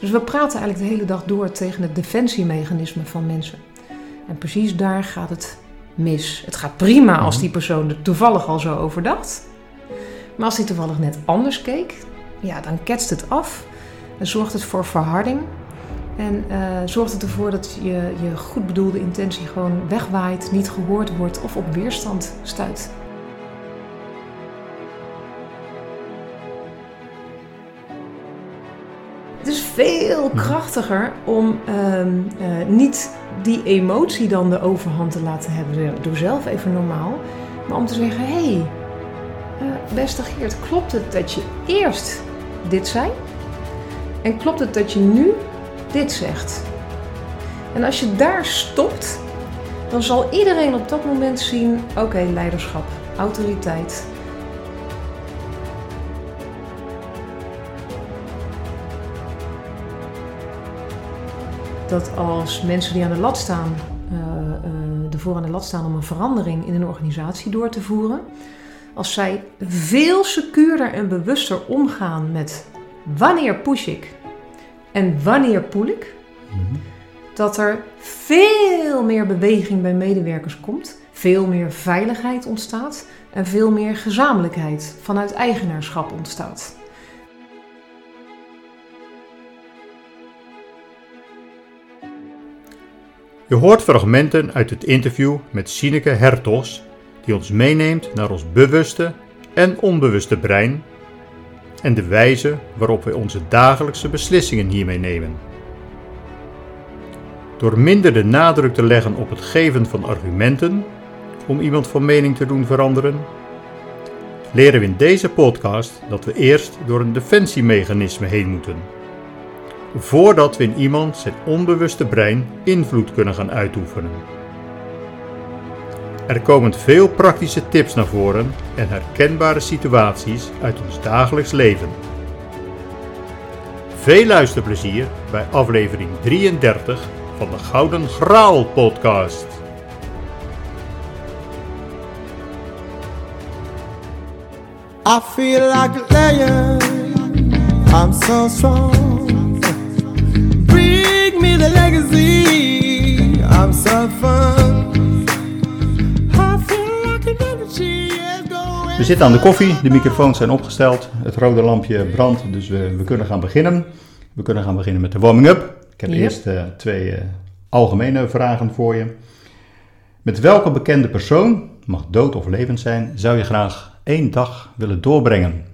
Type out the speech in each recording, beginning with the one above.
Dus we praten eigenlijk de hele dag door tegen het defensiemechanisme van mensen. En precies daar gaat het mis. Het gaat prima als die persoon er toevallig al zo over dacht. Maar als hij toevallig net anders keek, ja, dan ketst het af. En zorgt het voor verharding. En uh, zorgt het ervoor dat je, je goed bedoelde intentie gewoon wegwaait, niet gehoord wordt of op weerstand stuit. Krachtiger om uh, uh, niet die emotie dan de overhand te laten hebben. Doe zelf even normaal. Maar om te zeggen: hé, hey, uh, beste Geert, klopt het dat je eerst dit zei? En klopt het dat je nu dit zegt? En als je daar stopt, dan zal iedereen op dat moment zien: oké, leiderschap, autoriteit. Dat als mensen die aan de lat staan, uh, uh, ervoor aan de lat staan om een verandering in een organisatie door te voeren, als zij veel secuurder en bewuster omgaan met wanneer push ik en wanneer poel ik, mm-hmm. dat er veel meer beweging bij medewerkers komt, veel meer veiligheid ontstaat en veel meer gezamenlijkheid vanuit eigenaarschap ontstaat. Je hoort fragmenten uit het interview met Sineke Hertogs, die ons meeneemt naar ons bewuste en onbewuste brein en de wijze waarop wij onze dagelijkse beslissingen hiermee nemen. Door minder de nadruk te leggen op het geven van argumenten om iemand van mening te doen veranderen, leren we in deze podcast dat we eerst door een defensiemechanisme heen moeten. Voordat we in iemand zijn onbewuste brein invloed kunnen gaan uitoefenen. Er komen veel praktische tips naar voren en herkenbare situaties uit ons dagelijks leven. Veel luisterplezier bij aflevering 33 van de Gouden Graal podcast. I feel like a. I'm so strong. Legacy. I'm. We zitten aan de koffie, de microfoons zijn opgesteld, het rode lampje brandt, dus we, we kunnen gaan beginnen. We kunnen gaan beginnen met de warming-up. Ik heb eerst uh, twee uh, algemene vragen voor je. Met welke bekende persoon, mag dood of levend zijn, zou je graag één dag willen doorbrengen?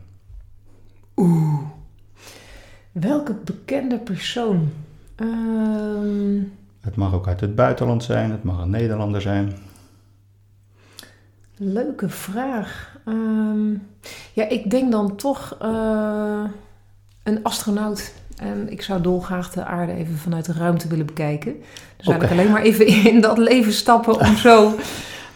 Oeh, welke bekende persoon? Um... Het mag ook uit het buitenland zijn, het mag een Nederlander zijn. Leuke vraag. Um, ja, ik denk dan toch uh, een astronaut. En ik zou dolgraag de aarde even vanuit de ruimte willen bekijken. Dus okay. eigenlijk alleen maar even in dat leven stappen om zo uh,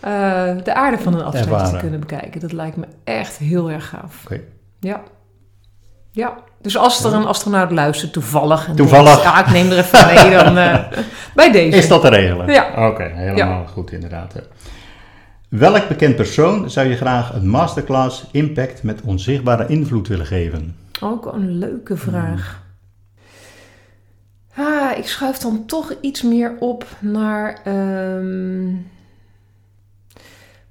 de aarde van een afstand te kunnen bekijken. Dat lijkt me echt heel erg gaaf. Okay. Ja. Ja, dus als er een astronaut luistert, toevallig. En toevallig. Denkt, ja, ik neem er even mee dan uh, bij deze. Is dat te regelen? Ja. Oké, okay, helemaal ja. goed inderdaad. Welk bekend persoon zou je graag een masterclass impact met onzichtbare invloed willen geven? Ook een leuke vraag. Ah, ik schuif dan toch iets meer op naar um,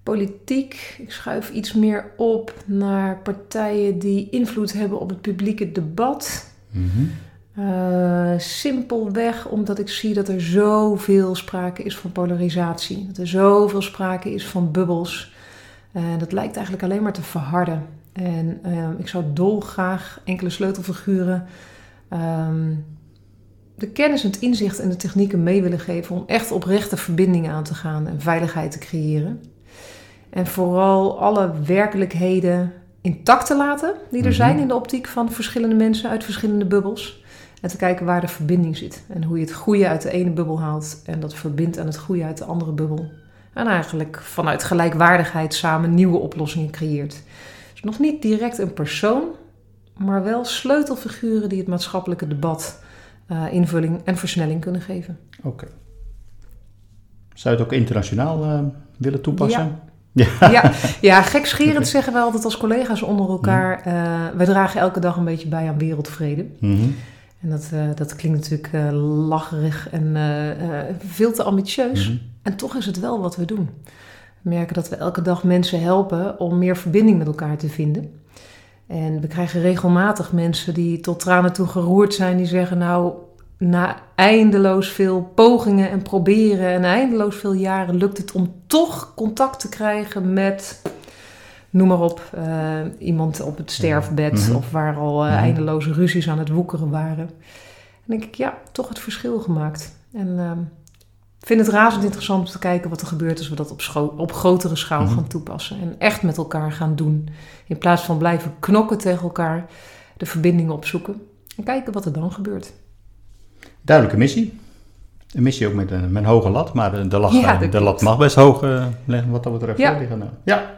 politiek. Ik schuif iets meer op naar partijen die invloed hebben op het publieke debat. Mm-hmm. Uh, simpelweg omdat ik zie dat er zoveel sprake is van polarisatie. Dat er zoveel sprake is van bubbels. En dat lijkt eigenlijk alleen maar te verharden. En uh, ik zou dolgraag enkele sleutelfiguren um, de kennis en het inzicht en de technieken mee willen geven om echt oprechte verbindingen aan te gaan en veiligheid te creëren. En vooral alle werkelijkheden intact te laten die er zijn in de optiek van verschillende mensen uit verschillende bubbels. En te kijken waar de verbinding zit. En hoe je het goede uit de ene bubbel haalt en dat verbindt aan het goede uit de andere bubbel. En eigenlijk vanuit gelijkwaardigheid samen nieuwe oplossingen creëert. Dus nog niet direct een persoon, maar wel sleutelfiguren die het maatschappelijke debat uh, invulling en versnelling kunnen geven. Oké. Okay. Zou je het ook internationaal uh, willen toepassen? Ja. Ja, ja, ja gekscherend zeggen we altijd als collega's onder elkaar. Uh, wij dragen elke dag een beetje bij aan wereldvrede. Mm -hmm. En dat, uh, dat klinkt natuurlijk uh, lacherig en veel te ambitieus. Mhm. En toch is het wel wat we doen. We merken dat we elke dag mensen helpen om meer verbinding met elkaar te vinden. En we krijgen regelmatig mensen die tot tranen toe geroerd zijn, die zeggen: Nou, na eindeloos veel pogingen en proberen en eindeloos veel jaren lukt het om toch contact te krijgen met, noem maar op, uh, iemand op het sterfbed Mm -hmm. of waar al uh, Mhm. eindeloze ruzies aan het woekeren waren. En denk ik, ja, toch het verschil gemaakt. En uh, vind het razend interessant om te kijken wat er gebeurt als we dat op, op grotere schaal Mhm. gaan toepassen. En echt met elkaar gaan doen. In plaats van blijven knokken tegen elkaar, de verbindingen opzoeken. En kijken wat er dan gebeurt. Duidelijke missie. Een missie ook met een, met een hoge lat, maar de, de, lat, Ja, de, dat de lat klopt. mag best hoog eh, liggen wat dat betreft. Ja. liggen. Nou, Ja.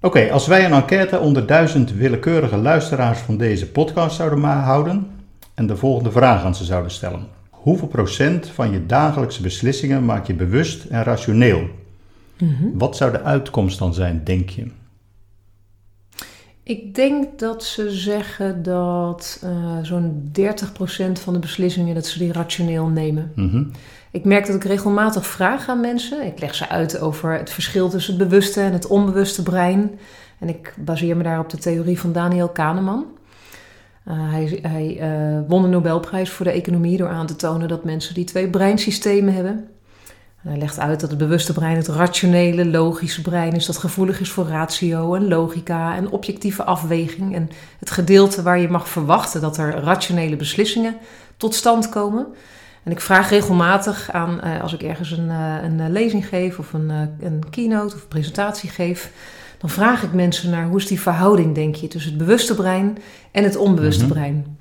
Oké, als wij een enquête onder duizend willekeurige luisteraars van deze podcast zouden houden en de volgende vraag aan ze zouden stellen. Hoeveel procent van je dagelijkse beslissingen maak je bewust en rationeel? Mhm. Wat zou de uitkomst dan zijn, denk je? Ik denk dat ze zeggen dat eh, zo'n 30% van de beslissingen dat ze die rationeel nemen. Mhm. Ik merk dat ik regelmatig vraag aan mensen. Ik leg ze uit over het verschil tussen het bewuste en het onbewuste brein. En ik baseer me daar op de theorie van Daniel Kahneman. Eh, hij hij eh, won de Nobelprijs voor de economie door aan te tonen dat mensen die twee breinsystemen hebben. En hij legt uit dat het bewuste brein het rationele, logische brein is dat gevoelig is voor ratio en logica en objectieve afweging. En het gedeelte waar je mag verwachten dat er rationele beslissingen tot stand komen. En ik vraag regelmatig aan, eh, als ik ergens een, eh, een eh, lezing geef of een, een keynote of een presentatie geef, dan vraag ik mensen naar hoe is die verhouding, denk je, tussen het bewuste brein en het onbewuste Mhm. brein.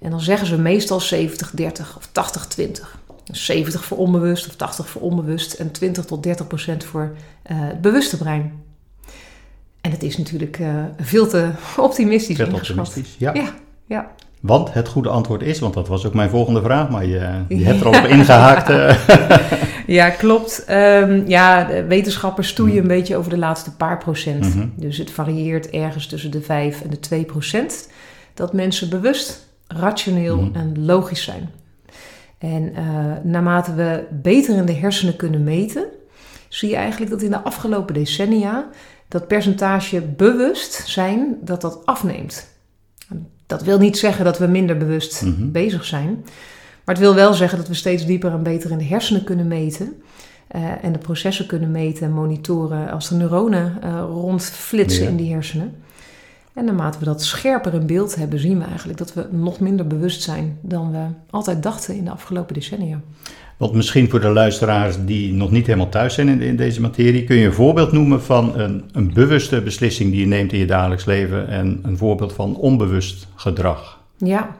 En dan zeggen ze meestal 70-30 of 80-20. Dus 70 voor onbewust of 80 voor onbewust en 20 tot 30 procent voor eh, het bewuste brein. En het is natuurlijk eh, veel te optimistisch ingeschat. optimistisch. Ja. Ja, ja. Want het goede antwoord is, want dat was ook mijn volgende vraag, maar je, je hebt er al op ingehaakt. eh. Ja, klopt. Ehm, ja, wetenschappers stoeien een beetje over de laatste paar procent. Mhm. Dus het varieert ergens tussen de 5 en de 2 procent. Dat mensen bewust, rationeel Mhm. en logisch zijn. En eh, naarmate we beter in de hersenen kunnen meten, zie je eigenlijk dat in de afgelopen decennia dat percentage bewust zijn, dat dat afneemt. Dat wil niet zeggen dat we minder bewust Mhm. bezig zijn. Maar het wil wel zeggen dat we steeds dieper en beter in de hersenen kunnen meten. eh, en de processen kunnen meten en monitoren als de neuronen eh, rondflitsen Ja. in die hersenen. En naarmate we dat scherper in beeld hebben, zien we eigenlijk dat we nog minder bewust zijn dan we altijd dachten in de afgelopen decennia. Want misschien voor de luisteraars die nog niet helemaal thuis zijn in, in deze materie, kun je een voorbeeld noemen van een, een bewuste beslissing die je neemt in je dagelijks leven en een voorbeeld van onbewust gedrag. Ja.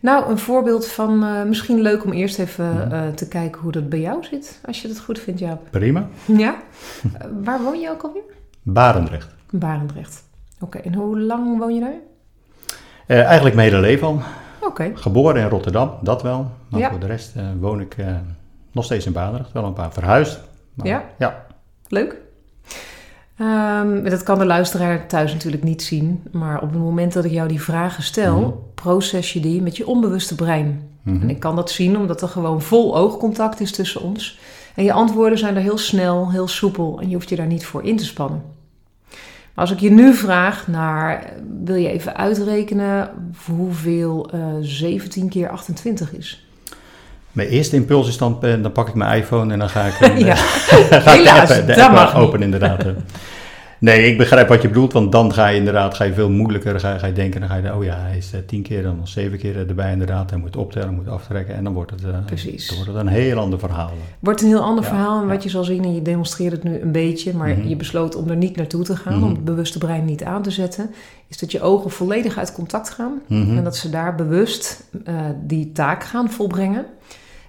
Nou, een voorbeeld van eh, misschien leuk om eerst even Mhm. eh, te kijken hoe dat bij jou zit, als je dat goed vindt, Jaap. Prima. Ja? Eh, waar woon je ook alweer? Barendrecht. Barendrecht. Oké, en hoe lang woon je daar? Eh, eigenlijk mijn hele leven al. Oké. Geboren in Rotterdam, dat wel. Maar Ja. voor de rest eh, woon ik eh, nog steeds in Barendrecht. Wel een paar verhuisd. Maar, Ja? Ja. Leuk. Ehm, dat kan de luisteraar thuis natuurlijk niet zien, maar op het moment dat ik jou die vragen stel, Mhm. proces je die met je onbewuste brein. Mhm. En ik kan dat zien omdat er gewoon vol oogcontact is tussen ons. En je antwoorden zijn er heel snel, heel soepel en je hoeft je daar niet voor in te spannen. Als ik je nu vraag naar, wil je even uitrekenen hoeveel eh 17 keer 28 is? Mijn eerste impuls is dan, eh, dan pak ik mijn iPhone en dan ga ik, Ja. eh, Helaas, de app, de dat mag niet. open inderdaad. eh. Nee, ik begrijp wat je bedoelt, want dan ga je inderdaad ga je veel moeilijker ga je, ga je denken. Dan ga je, oh ja, hij is eh, tien keer dan nog zeven keer erbij inderdaad. Hij moet optellen, moet aftrekken en dan wordt het, eh, Precies. dan wordt het een heel ander verhaal. Wordt een heel ander Ja, verhaal en wat je zal zien, en je demonstreert het nu een beetje, maar Mhm. je besloot om er niet naartoe te gaan, Mhm. om het bewuste brein niet aan te zetten, is dat je ogen volledig uit contact gaan Mhm. en dat ze daar bewust eh, die taak gaan volbrengen.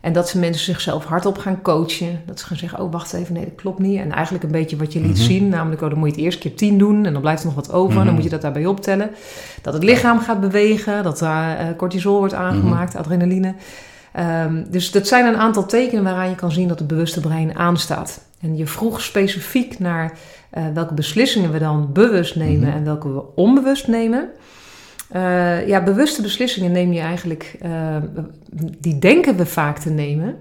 En dat ze mensen zichzelf hardop gaan coachen. Dat ze gaan zeggen, oh wacht even, nee dat klopt niet. En eigenlijk een beetje wat je liet Mhm. zien, namelijk oh dan moet je het eerst keer tien doen en dan blijft er nog wat over. Mhm. Dan moet je dat daarbij optellen. Dat het lichaam gaat bewegen, dat daar eh, cortisol wordt Mhm. aangemaakt, adrenaline. Ehm, dus dat zijn een aantal tekenen waaraan je kan zien dat het bewuste brein aanstaat. En je vroeg specifiek naar eh, welke beslissingen we dan bewust nemen Mhm. en welke we onbewust nemen. Uh, ja, bewuste beslissingen neem je eigenlijk, uh, die denken we vaak te nemen.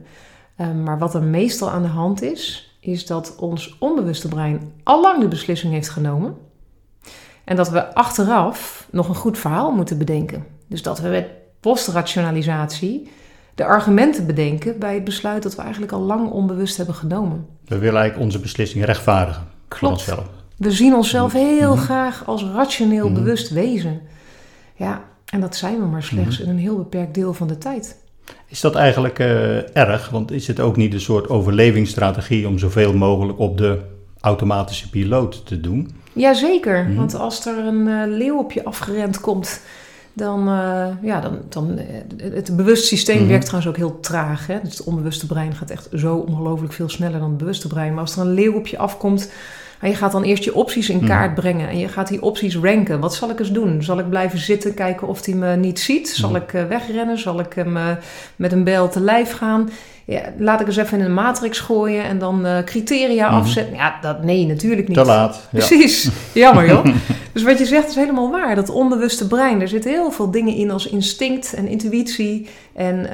Uh, maar wat er meestal aan de hand is, is dat ons onbewuste brein al lang de beslissing heeft genomen. En dat we achteraf nog een goed verhaal moeten bedenken. Dus dat we met postrationalisatie de argumenten bedenken bij het besluit dat we eigenlijk al lang onbewust hebben genomen. We willen eigenlijk onze beslissing rechtvaardigen. Klopt. We zien onszelf heel mhm. graag als rationeel mhm. bewust wezen. Ja, en dat zijn we maar slechts mhm. in een heel beperkt deel van de tijd. Is dat eigenlijk uh, erg? Want is het ook niet een soort overlevingsstrategie om zoveel mogelijk op de automatische piloot te doen? Jazeker, mm want als er een uh, leeuw op je afgerend komt, dan, uh, ja, dan, dan het bewuste systeem mhm. werkt trouwens ook heel traag. Hè? Dus het onbewuste brein gaat echt zo ongelooflijk veel sneller dan het bewuste brein. Maar als er een leeuw op je afkomt, en je gaat dan eerst je opties in hmm. kaart brengen en je gaat die opties ranken. Wat zal ik eens doen? Zal ik blijven zitten, kijken of hij me niet ziet? Zal hmm. ik uh, wegrennen? Zal ik hem uh, met een bel te lijf gaan? Ja, laat ik eens even in een matrix gooien en dan uh, criteria hmm. afzetten. Ja, dat, nee, natuurlijk niet. Te laat. Ja. Precies. Jammer joh. dus wat je zegt is helemaal waar. Dat onbewuste brein, er zitten heel veel dingen in als instinct en intuïtie en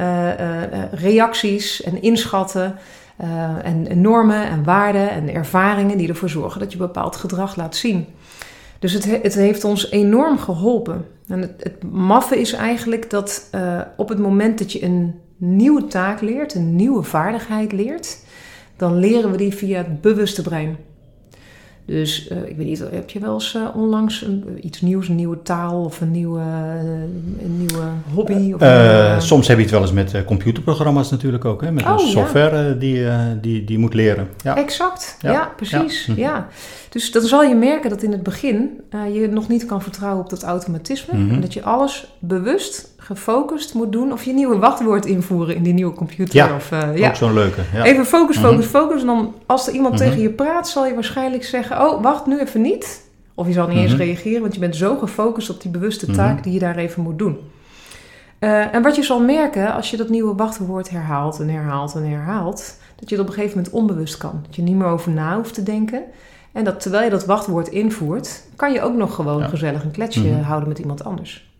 reacties en inschatten. Uh, en, normen en waarden en ervaringen die ervoor zorgen dat je bepaald gedrag laat zien. Dus het, het heeft ons enorm geholpen. En het, het maffe is eigenlijk dat uh, op het moment dat je een nieuwe taak leert, een nieuwe vaardigheid leert, dan leren we die via het bewuste brein. Dus uh, ik weet niet, heb je wel eens uh, onlangs een, iets nieuws, een nieuwe taal of een nieuwe, een nieuwe hobby? Of soms heb je het wel eens met computerprogramma's natuurlijk ook, hè? met oh, software ja. die, die, die moet leren. Ja. Exact, ja, ja precies. Ja. ja. Dus dan zal je merken dat in het begin je nog niet kan vertrouwen op dat automatisme. Mm -hmm. En dat je alles bewust gefocust moet doen. Of je nieuwe wachtwoord invoeren in die nieuwe computer. Ja, of, uh, ja. ook zo'n leuke. Ja. Even focus, focus, mhm. focus. En dan als er iemand tegen mhm. je praat, zal je waarschijnlijk zeggen... oh, wacht nu even niet. Of je zal niet eens mhm. reageren, want je bent zo gefocust op die bewuste taak... die je daar even moet doen. Uh, en wat je zal merken als je dat nieuwe wachtwoord herhaalt en herhaalt en herhaalt... dat je het op een gegeven moment onbewust kan. Dat je niet meer over na hoeft te denken... En dat terwijl je dat wachtwoord invoert, kan je ook nog gewoon gezellig een kletsje houden met iemand anders.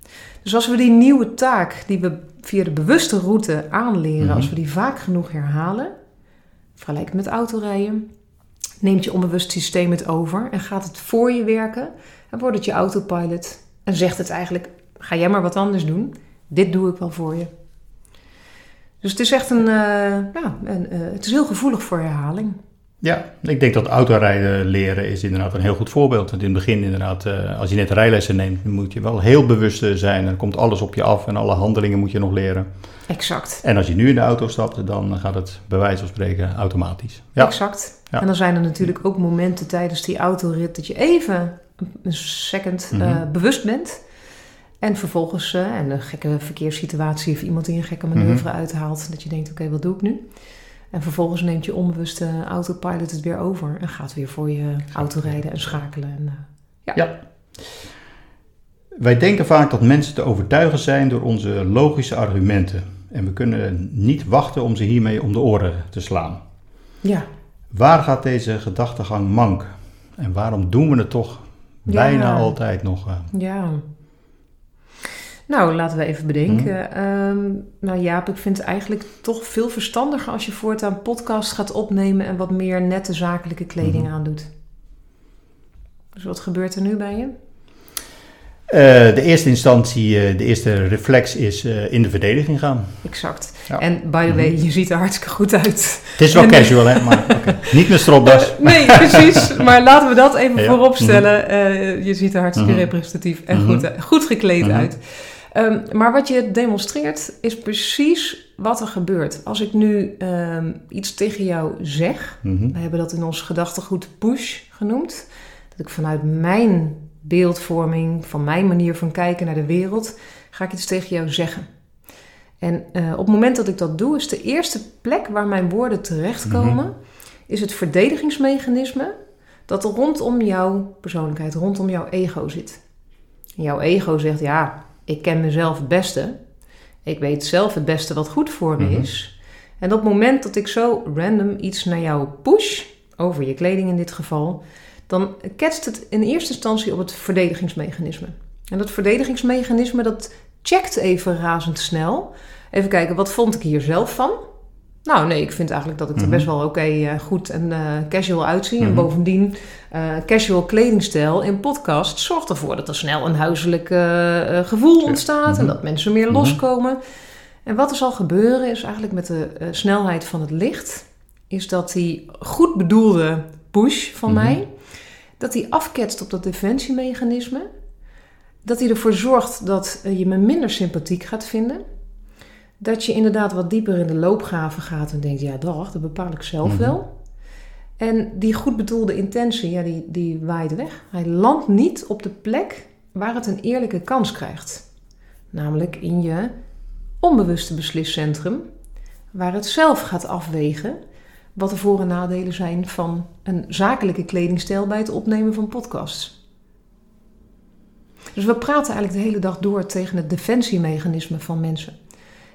Dus als we die nieuwe taak die we via de bewuste route aanleren, als we die vaak genoeg herhalen, vergelijk met autorijden, neemt je onbewust systeem het over en gaat het voor je werken en wordt het je autopilot en zegt het eigenlijk, ga jij maar wat anders doen, dit doe ik wel voor je. Dus het is echt een, uh, ja, een, uh, het is heel gevoelig voor herhaling. Ja, ik denk dat autorijden leren is inderdaad een heel goed voorbeeld. Want in het begin inderdaad, uh, als je net rijlessen neemt, moet je wel heel bewust zijn. Dan komt alles op je af en alle handelingen moet je nog leren. Exact. En als je nu in de auto stapt, dan gaat het bij wijze van spreken automatisch. Ja. Exact. Ja. En dan zijn er natuurlijk ook momenten tijdens die autorit dat je even een second mm -hmm. bewust bent. En vervolgens, uh, en een gekke verkeerssituatie of iemand die een gekke manoeuvre mm uithaalt, dat je denkt, oké, wat doe ik nu? En vervolgens neemt je onbewuste autopilot het weer over en gaat weer voor je auto rijden en schakelen. En, uh, ja. ja. Wij denken vaak dat mensen te overtuigen zijn door onze logische argumenten. En we kunnen niet wachten om ze hiermee om de oren te slaan. Ja. Waar gaat deze gedachtegang mank? En waarom doen we het toch bijna altijd nog? Uh... Ja. Nou, laten we even bedenken. Mm. nou Jaap, ik vind het eigenlijk toch veel verstandiger als je voortaan podcast gaat opnemen en wat meer nette zakelijke kleding mm. aandoet. Dus wat gebeurt er nu bij je? Uh, de eerste instantie, uh, de eerste reflex is uh, in de verdediging gaan. Exact. Ja. En by the way, mm -hmm. je ziet er hartstikke goed uit. Het is wel casual, hè? Maar okay. niet met stropdas. nee, precies. Maar laten we dat even ja. voorop stellen. Mm -hmm. je ziet er hartstikke -hmm. representatief en -hmm. goed, goed gekleed uit. Um, maar wat je demonstreert is precies wat er gebeurt. Als ik nu um, iets tegen jou zeg, mm -hmm. we hebben dat in ons gedachtegoed push genoemd, dat ik vanuit mijn beeldvorming, van mijn manier van kijken naar de wereld, ga ik iets tegen jou zeggen. En uh, op het moment dat ik dat doe, is de eerste plek waar mijn woorden terechtkomen, mm -hmm. is het verdedigingsmechanisme dat rondom jouw persoonlijkheid, rondom jouw ego zit. En jouw ego zegt, ja, ik ken mezelf het beste. Ik weet zelf het beste wat goed voor me mhm. is. En op het moment dat ik zo random iets naar jou push, over je kleding in dit geval, dan ketst het in eerste instantie op het verdedigingsmechanisme. En dat verdedigingsmechanisme, dat checkt even razendsnel. Even kijken, wat vond ik hier zelf van? Nou, nee, ik vind eigenlijk dat ik er Mhm. best wel oké, eh, goed en eh, casual uitzie. En Mhm. bovendien, eh, casual kledingstijl in podcast zorgt ervoor dat er snel een huiselijk gevoel ontstaat en Mhm. dat mensen meer Mhm. loskomen. En wat er zal gebeuren is eigenlijk met de snelheid van het licht, is dat die goed bedoelde push van Mhm. mij, dat die afketst op dat defensiemechanisme. Dat hij ervoor zorgt dat je me minder sympathiek gaat vinden. Dat je inderdaad wat dieper in de loopgraven gaat en denkt, ja dag, dat bepaal ik zelf Mhm. wel. En die goed bedoelde intentie, ja, die, die waait weg. Hij landt niet op de plek waar het een eerlijke kans krijgt. Namelijk in je onbewuste besliscentrum, waar het zelf gaat afwegen wat de voor- en nadelen zijn van een zakelijke kledingstijl bij het opnemen van podcasts. Dus we praten eigenlijk de hele dag door tegen het defensiemechanisme van mensen.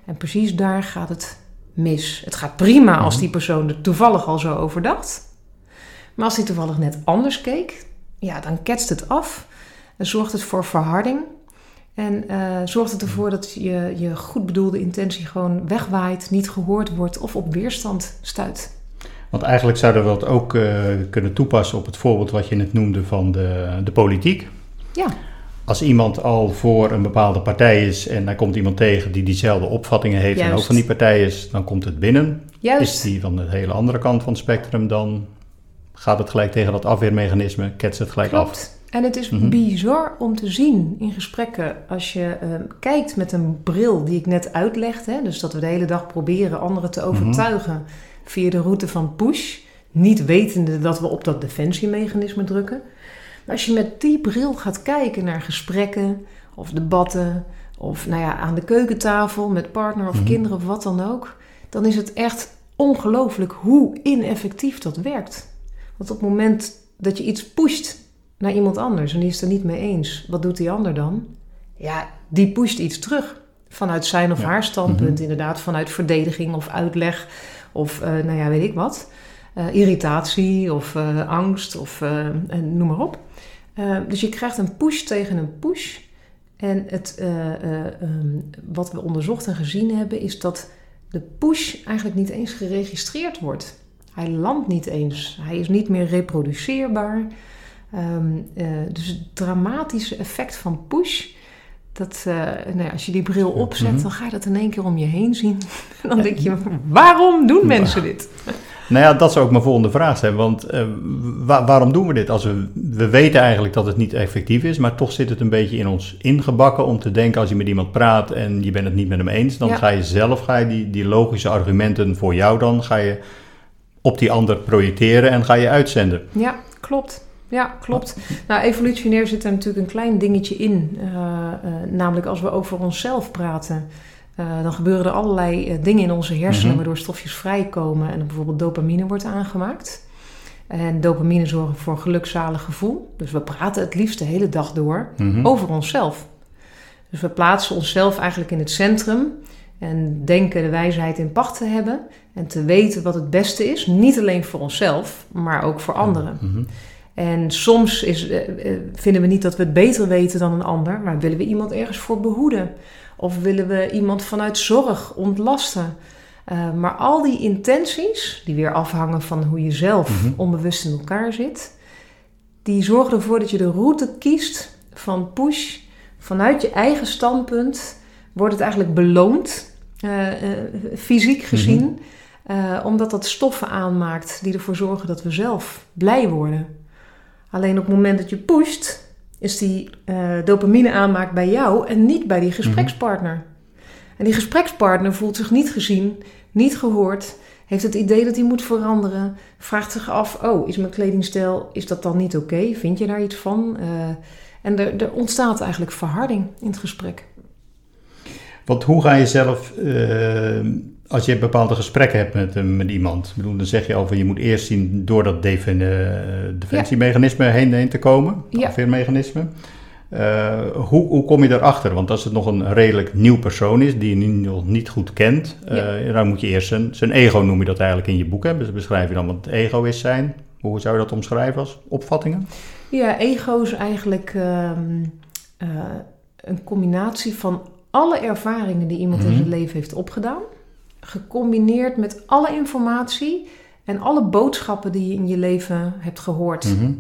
En precies daar gaat het mis. Het gaat prima als die persoon er toevallig al zo over dacht. Maar als hij toevallig net anders keek, ja, dan ketst het af. En zorgt het voor verharding. En eh, zorgt het ervoor dat je, je goed bedoelde intentie gewoon wegwaait, niet gehoord wordt of op weerstand stuit. Want eigenlijk zouden we dat ook eh, kunnen toepassen op het voorbeeld wat je net noemde van de, de politiek. Ja. Als iemand al voor een bepaalde partij is en daar komt iemand tegen die diezelfde opvattingen heeft en ook van die partij is, dan komt het binnen. Juist. Is die van de hele andere kant van het spectrum, dan gaat het gelijk tegen dat afweermechanisme, ketst het gelijk af. Klopt. En het is Mhm. bizar om te zien in gesprekken als je ehm, kijkt met een bril die ik net uitlegde. Dus dat we de hele dag proberen anderen te overtuigen via de route van push. Niet wetende dat we op dat defensiemechanisme drukken. Maar als je met die bril gaat kijken naar gesprekken of debatten. Of nou ja, aan de keukentafel met partner of Mhm. kinderen of wat dan ook. Dan is het echt ongelooflijk hoe ineffectief dat werkt. Want op het moment dat je iets pusht naar iemand anders en die is het er niet mee eens, wat doet die ander dan? Ja, die pusht iets terug. Vanuit zijn of Ja. haar standpunt, Mhm. inderdaad, vanuit verdediging of uitleg of eh, nou ja, weet ik wat. Eh, irritatie of eh, angst of noem maar op. Eh, dus je krijgt een push tegen een push. En het, eh, eh, ehm, wat we onderzocht en gezien hebben, is dat de push eigenlijk niet eens geregistreerd wordt. Hij landt niet eens. Hij is niet meer reproduceerbaar. Ehm, eh, dus het dramatische effect van push, dat, nou ja, als je die bril opzet, Mhm. dan ga je dat in één keer om je heen zien. En dan denk je, waarom doen mensen dit? Nou ja, dat zou ook mijn volgende vraag zijn. Want eh, wa- waarom doen we dit? Als we, we weten eigenlijk dat het niet effectief is, maar toch zit het een beetje in ons ingebakken om te denken als je met iemand praat en je bent het niet met hem eens, dan Ja. ga je zelf ga je die, die logische argumenten voor jou dan, ga je op die ander projecteren en ga je uitzenden. Ja, klopt. Ja, klopt. Nou, evolutionair zit er natuurlijk een klein dingetje in. Eh, eh, namelijk als we over onszelf praten, eh, dan gebeuren er allerlei eh, dingen in onze hersenen Mhm. waardoor stofjes vrijkomen en er bijvoorbeeld dopamine wordt aangemaakt. En dopamine zorgt voor een gelukzalig gevoel. Dus we praten het liefst de hele dag door Mhm. over onszelf. Dus we plaatsen onszelf eigenlijk in het centrum en denken de wijsheid in pacht te hebben en te weten wat het beste is, niet alleen voor onszelf, maar ook voor anderen. Mhm. En soms is, eh, vinden we niet dat we het beter weten dan een ander, maar willen we iemand ergens voor behoeden? Of willen we iemand vanuit zorg ontlasten? Eh, maar al die intenties, die weer afhangen van hoe je zelf Mhm. onbewust in elkaar zit, die zorgen ervoor dat je de route kiest van push. Vanuit je eigen standpunt wordt het eigenlijk beloond, eh, eh, fysiek gezien, eh, omdat dat stoffen aanmaakt die ervoor zorgen dat we zelf blij worden. Alleen op het moment dat je pusht, is die eh, dopamine aanmaakt bij jou en niet bij die gesprekspartner. En die gesprekspartner voelt zich niet gezien, niet gehoord, heeft het idee dat hij moet veranderen, vraagt zich af: oh, is mijn kledingstijl, is dat dan niet oké? Vind je daar iets van? Eh, en er, er ontstaat eigenlijk verharding in het gesprek. Want hoe ga je zelf, eh, als je bepaalde gesprekken hebt met, eh, met iemand, ik bedoel, dan zeg je al van je moet eerst zien door dat defen- eh, defensiemechanisme heen, heen te komen, Ja. afweermechanisme. Eh, hoe, hoe kom je daarachter? Want als het nog een redelijk nieuw persoon is die je nog niet goed kent, dan moet je eerst zijn, zijn ego, noem je dat eigenlijk in je boek. Hè? Dus beschrijf je dan wat het ego is zijn. Hoe zou je dat omschrijven als opvattingen? Ja, ego is eigenlijk ehm, eh, een combinatie van alle ervaringen die iemand in Mhm. zijn leven heeft opgedaan, gecombineerd met alle informatie en alle boodschappen die je in je leven hebt gehoord. Mhm.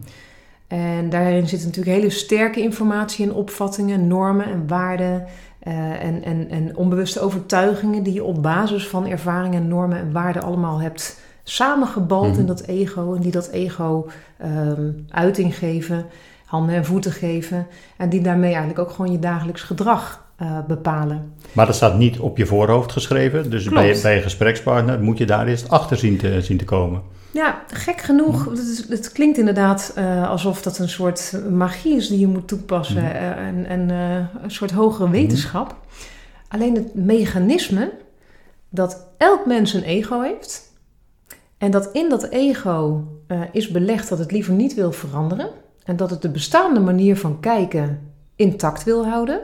En daarin zit natuurlijk hele sterke informatie en opvattingen, normen en waarden. eh, en, en, en onbewuste overtuigingen die je op basis van ervaringen, normen en waarden allemaal hebt samengebald Mhm. in dat ego. En die dat ego ehm, uiting geven, handen en voeten geven. En die daarmee eigenlijk ook gewoon je dagelijks gedrag eh, bepalen. Maar dat staat niet op je voorhoofd geschreven. Dus Klopt. bij, je- bij je gesprekspartner moet je daar eerst achter zien te, zien te komen. Ja, gek genoeg. Het, is- het klinkt inderdaad eh, alsof dat een soort magie is die je moet toepassen. Mhm. eh, en en een soort hogere wetenschap. Alleen het mechanisme dat elk mens een ego heeft. En dat in dat ego is belegd dat het liever niet wil veranderen. En dat het de bestaande manier van kijken intact wil houden.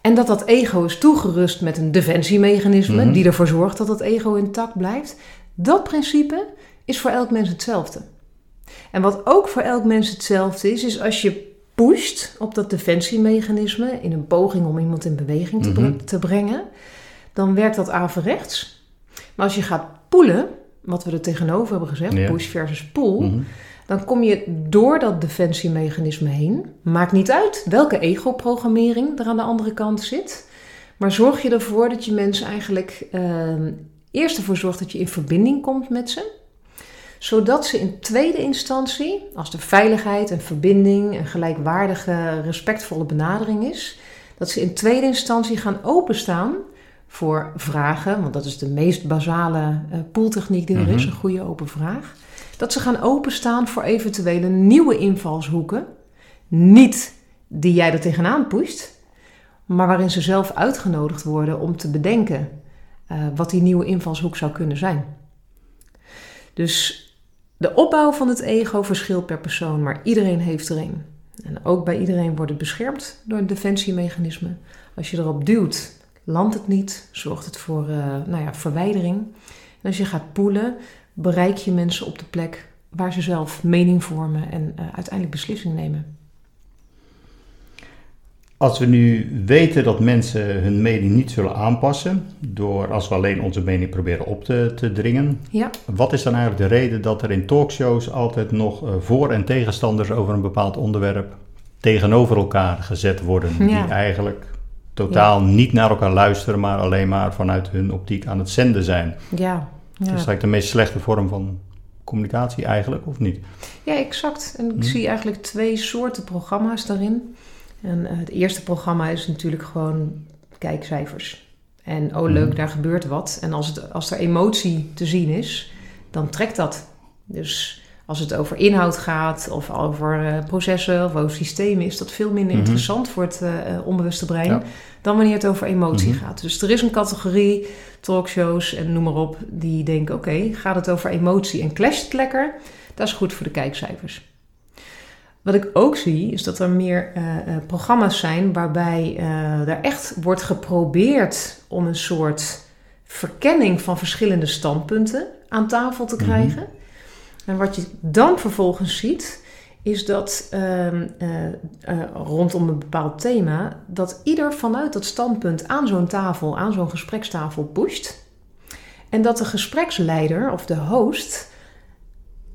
En dat dat ego is toegerust met een defensiemechanisme Mhm. die ervoor zorgt dat dat ego intact blijft. Dat principe is voor elk mens hetzelfde. En wat ook voor elk mens hetzelfde is, is als je pusht op dat defensiemechanisme in een poging om iemand in beweging te, Mhm. te brengen, dan werkt dat averechts. Maar als je gaat poelen, wat we er tegenover hebben gezegd, Ja. push versus pull, Mhm. Dan kom je door dat defensiemechanisme heen. Maakt niet uit welke ego-programmering er aan de andere kant zit. Maar zorg je ervoor dat je mensen eigenlijk ehm, eerst ervoor zorgt dat je in verbinding komt met ze. Zodat ze in tweede instantie, als de veiligheid en verbinding een gelijkwaardige, respectvolle benadering is, dat ze in tweede instantie gaan openstaan voor vragen, want dat is de meest basale eh, pooltechniek die er is, Mhm. een goede open vraag. Dat ze gaan openstaan voor eventuele nieuwe invalshoeken. Niet die jij er tegenaan pusht, maar waarin ze zelf uitgenodigd worden om te bedenken eh, wat die nieuwe invalshoek zou kunnen zijn. Dus de opbouw van het ego verschilt per persoon, maar iedereen heeft er een. En ook bij iedereen wordt het beschermd door een defensiemechanisme. Als je erop duwt, landt het niet, zorgt het voor eh, nou ja, verwijdering. En als je gaat poelen, bereik je mensen op de plek waar ze zelf mening vormen en eh, uiteindelijk beslissingen nemen. Als we nu weten dat mensen hun mening niet zullen aanpassen, door als we alleen onze mening proberen op te, te dringen, Ja, wat is dan eigenlijk de reden dat er in talkshows altijd nog eh, voor- en tegenstanders over een bepaald onderwerp tegenover elkaar gezet worden, Ja. die eigenlijk totaal niet naar elkaar luisteren, maar alleen maar vanuit hun optiek aan het zenden zijn? ja, Dat is ja. eigenlijk de meest slechte vorm van communicatie eigenlijk, of niet? ja exact. En ik Hm. zie eigenlijk twee soorten programma's daarin. En eh, het eerste programma is natuurlijk gewoon kijkcijfers. En oh leuk, Mhm. daar gebeurt wat. En als, het, als er emotie te zien is, dan trekt dat. Dus als het over inhoud gaat, of over eh, processen, of over systemen, is dat veel minder Mhm. interessant voor het eh, eh, onbewuste brein Ja. dan wanneer het over emotie Mhm. gaat. Dus er is een categorie talkshows en noem maar op, die denken: oké, gaat het over emotie en clasht het lekker? Dat is goed voor de kijkcijfers. Wat ik ook zie, is dat er meer programma's zijn waarbij er echt wordt geprobeerd om een soort verkenning van verschillende standpunten aan tafel te Mhm. krijgen. En wat je dan vervolgens ziet, is dat ehm, eh, eh, rondom een bepaald thema, dat ieder vanuit dat standpunt aan zo'n tafel, aan zo'n gesprekstafel pusht. En dat de gespreksleider of de host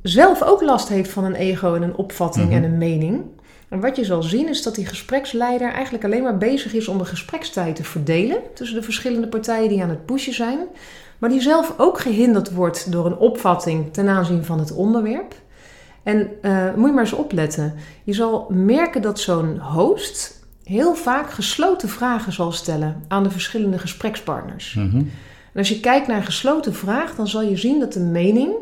zelf ook last heeft van een ego en een opvatting Mhm. en een mening. En wat je zal zien is dat die gespreksleider eigenlijk alleen maar bezig is om de gesprekstijd te verdelen tussen de verschillende partijen die aan het pushen zijn. Maar die zelf ook gehinderd wordt door een opvatting ten aanzien van het onderwerp. En eh, moet je maar eens opletten. Je zal merken dat zo'n host heel vaak gesloten vragen zal stellen aan de verschillende gesprekspartners. Mhm. En als je kijkt naar een gesloten vraag, dan zal je zien dat de mening,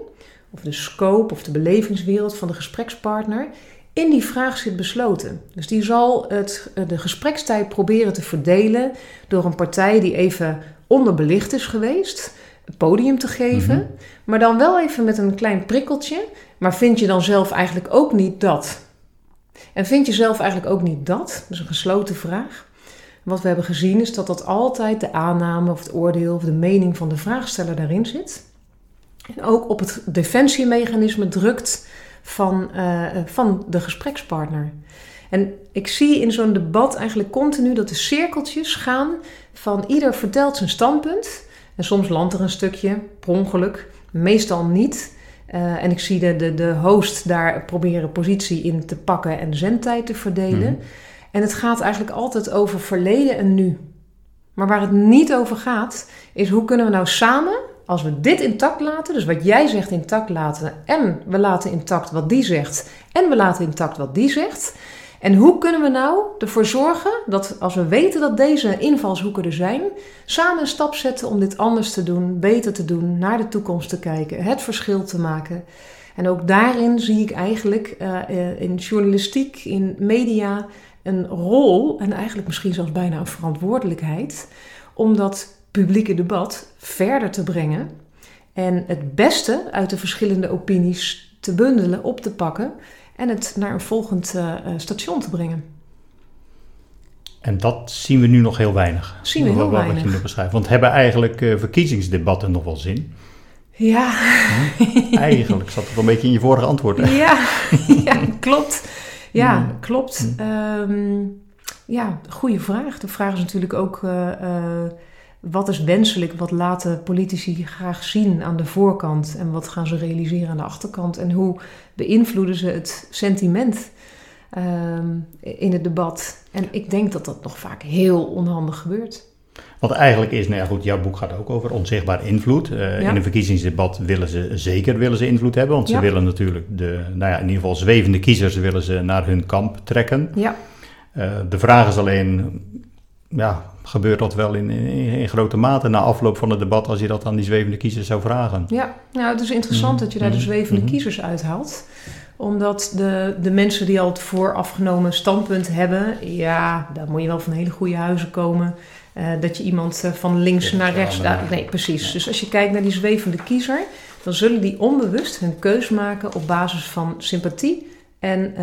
of de scope of de belevingswereld van de gesprekspartner in die vraag zit besloten. Dus die zal het, eh, de gesprekstijd proberen te verdelen door een partij die even onderbelicht is geweest, podium te geven, Mhm. maar dan wel even met een klein prikkeltje. Maar vind je dan zelf eigenlijk ook niet dat? En vind je zelf eigenlijk ook niet dat? Dat is een gesloten vraag. Wat we hebben gezien is dat dat altijd de aanname of het oordeel of de mening van de vraagsteller daarin zit. En ook op het defensiemechanisme drukt van, eh, van de gesprekspartner. En ik zie in zo'n debat eigenlijk continu dat de cirkeltjes gaan van ieder vertelt zijn standpunt. En soms landt er een stukje, per ongeluk, meestal niet. Uh, en ik zie de, de, de host daar proberen positie in te pakken en zendtijd te verdelen. Mhm. En het gaat eigenlijk altijd over verleden en nu. Maar waar het niet over gaat, is hoe kunnen we nou samen, als we dit intact laten, dus wat jij zegt intact laten, en we laten intact wat die zegt, en we laten intact wat die zegt. En hoe kunnen we nou ervoor zorgen dat als we weten dat deze invalshoeken er zijn, samen een stap zetten om dit anders te doen, beter te doen, naar de toekomst te kijken, het verschil te maken. En ook daarin zie ik eigenlijk uh, in journalistiek, in media, een rol en eigenlijk misschien zelfs bijna een verantwoordelijkheid om dat publieke debat verder te brengen en het beste uit de verschillende opinies te bundelen, op te pakken en het naar een volgend uh, station te brengen. En dat zien we nu nog heel weinig. Zien we heel weinig. Wat je nu beschrijft. Want hebben eigenlijk uh, verkiezingsdebatten nog wel zin? Ja. Hm? Eigenlijk zat het wel een beetje in je vorige antwoord. Hè? Ja, ja, klopt. Ja, hm. klopt. Um, ja, goede vraag. De vraag is natuurlijk ook... Uh, wat is wenselijk? Wat laten politici graag zien aan de voorkant? En wat gaan ze realiseren aan de achterkant? En hoe beïnvloeden ze het sentiment um, in het debat? En ik denk dat dat nog vaak heel onhandig gebeurt. Wat eigenlijk is, nou ja, goed, jouw boek gaat ook over onzichtbaar invloed. Uh, In een verkiezingsdebat willen ze zeker willen ze invloed hebben, want ze willen natuurlijk de, nou ja, in ieder geval zwevende kiezers willen ze naar hun kamp trekken. Ja. Uh, de vraag is alleen, ja, gebeurt dat wel in, in, grote mate na afloop van het debat als je dat aan die zwevende kiezers zou vragen. Ja, nou het is interessant mhm. dat je daar de mhm. zwevende mm kiezers uithaalt. Omdat de, de mensen die al het voorafgenomen standpunt hebben, ja, daar moet je wel van hele goede huizen komen. Uh, dat je iemand uh, van links naar rechts. Uh, nee, precies. Dus als je kijkt naar die zwevende kiezer, dan zullen die onbewust hun keus maken op basis van sympathie en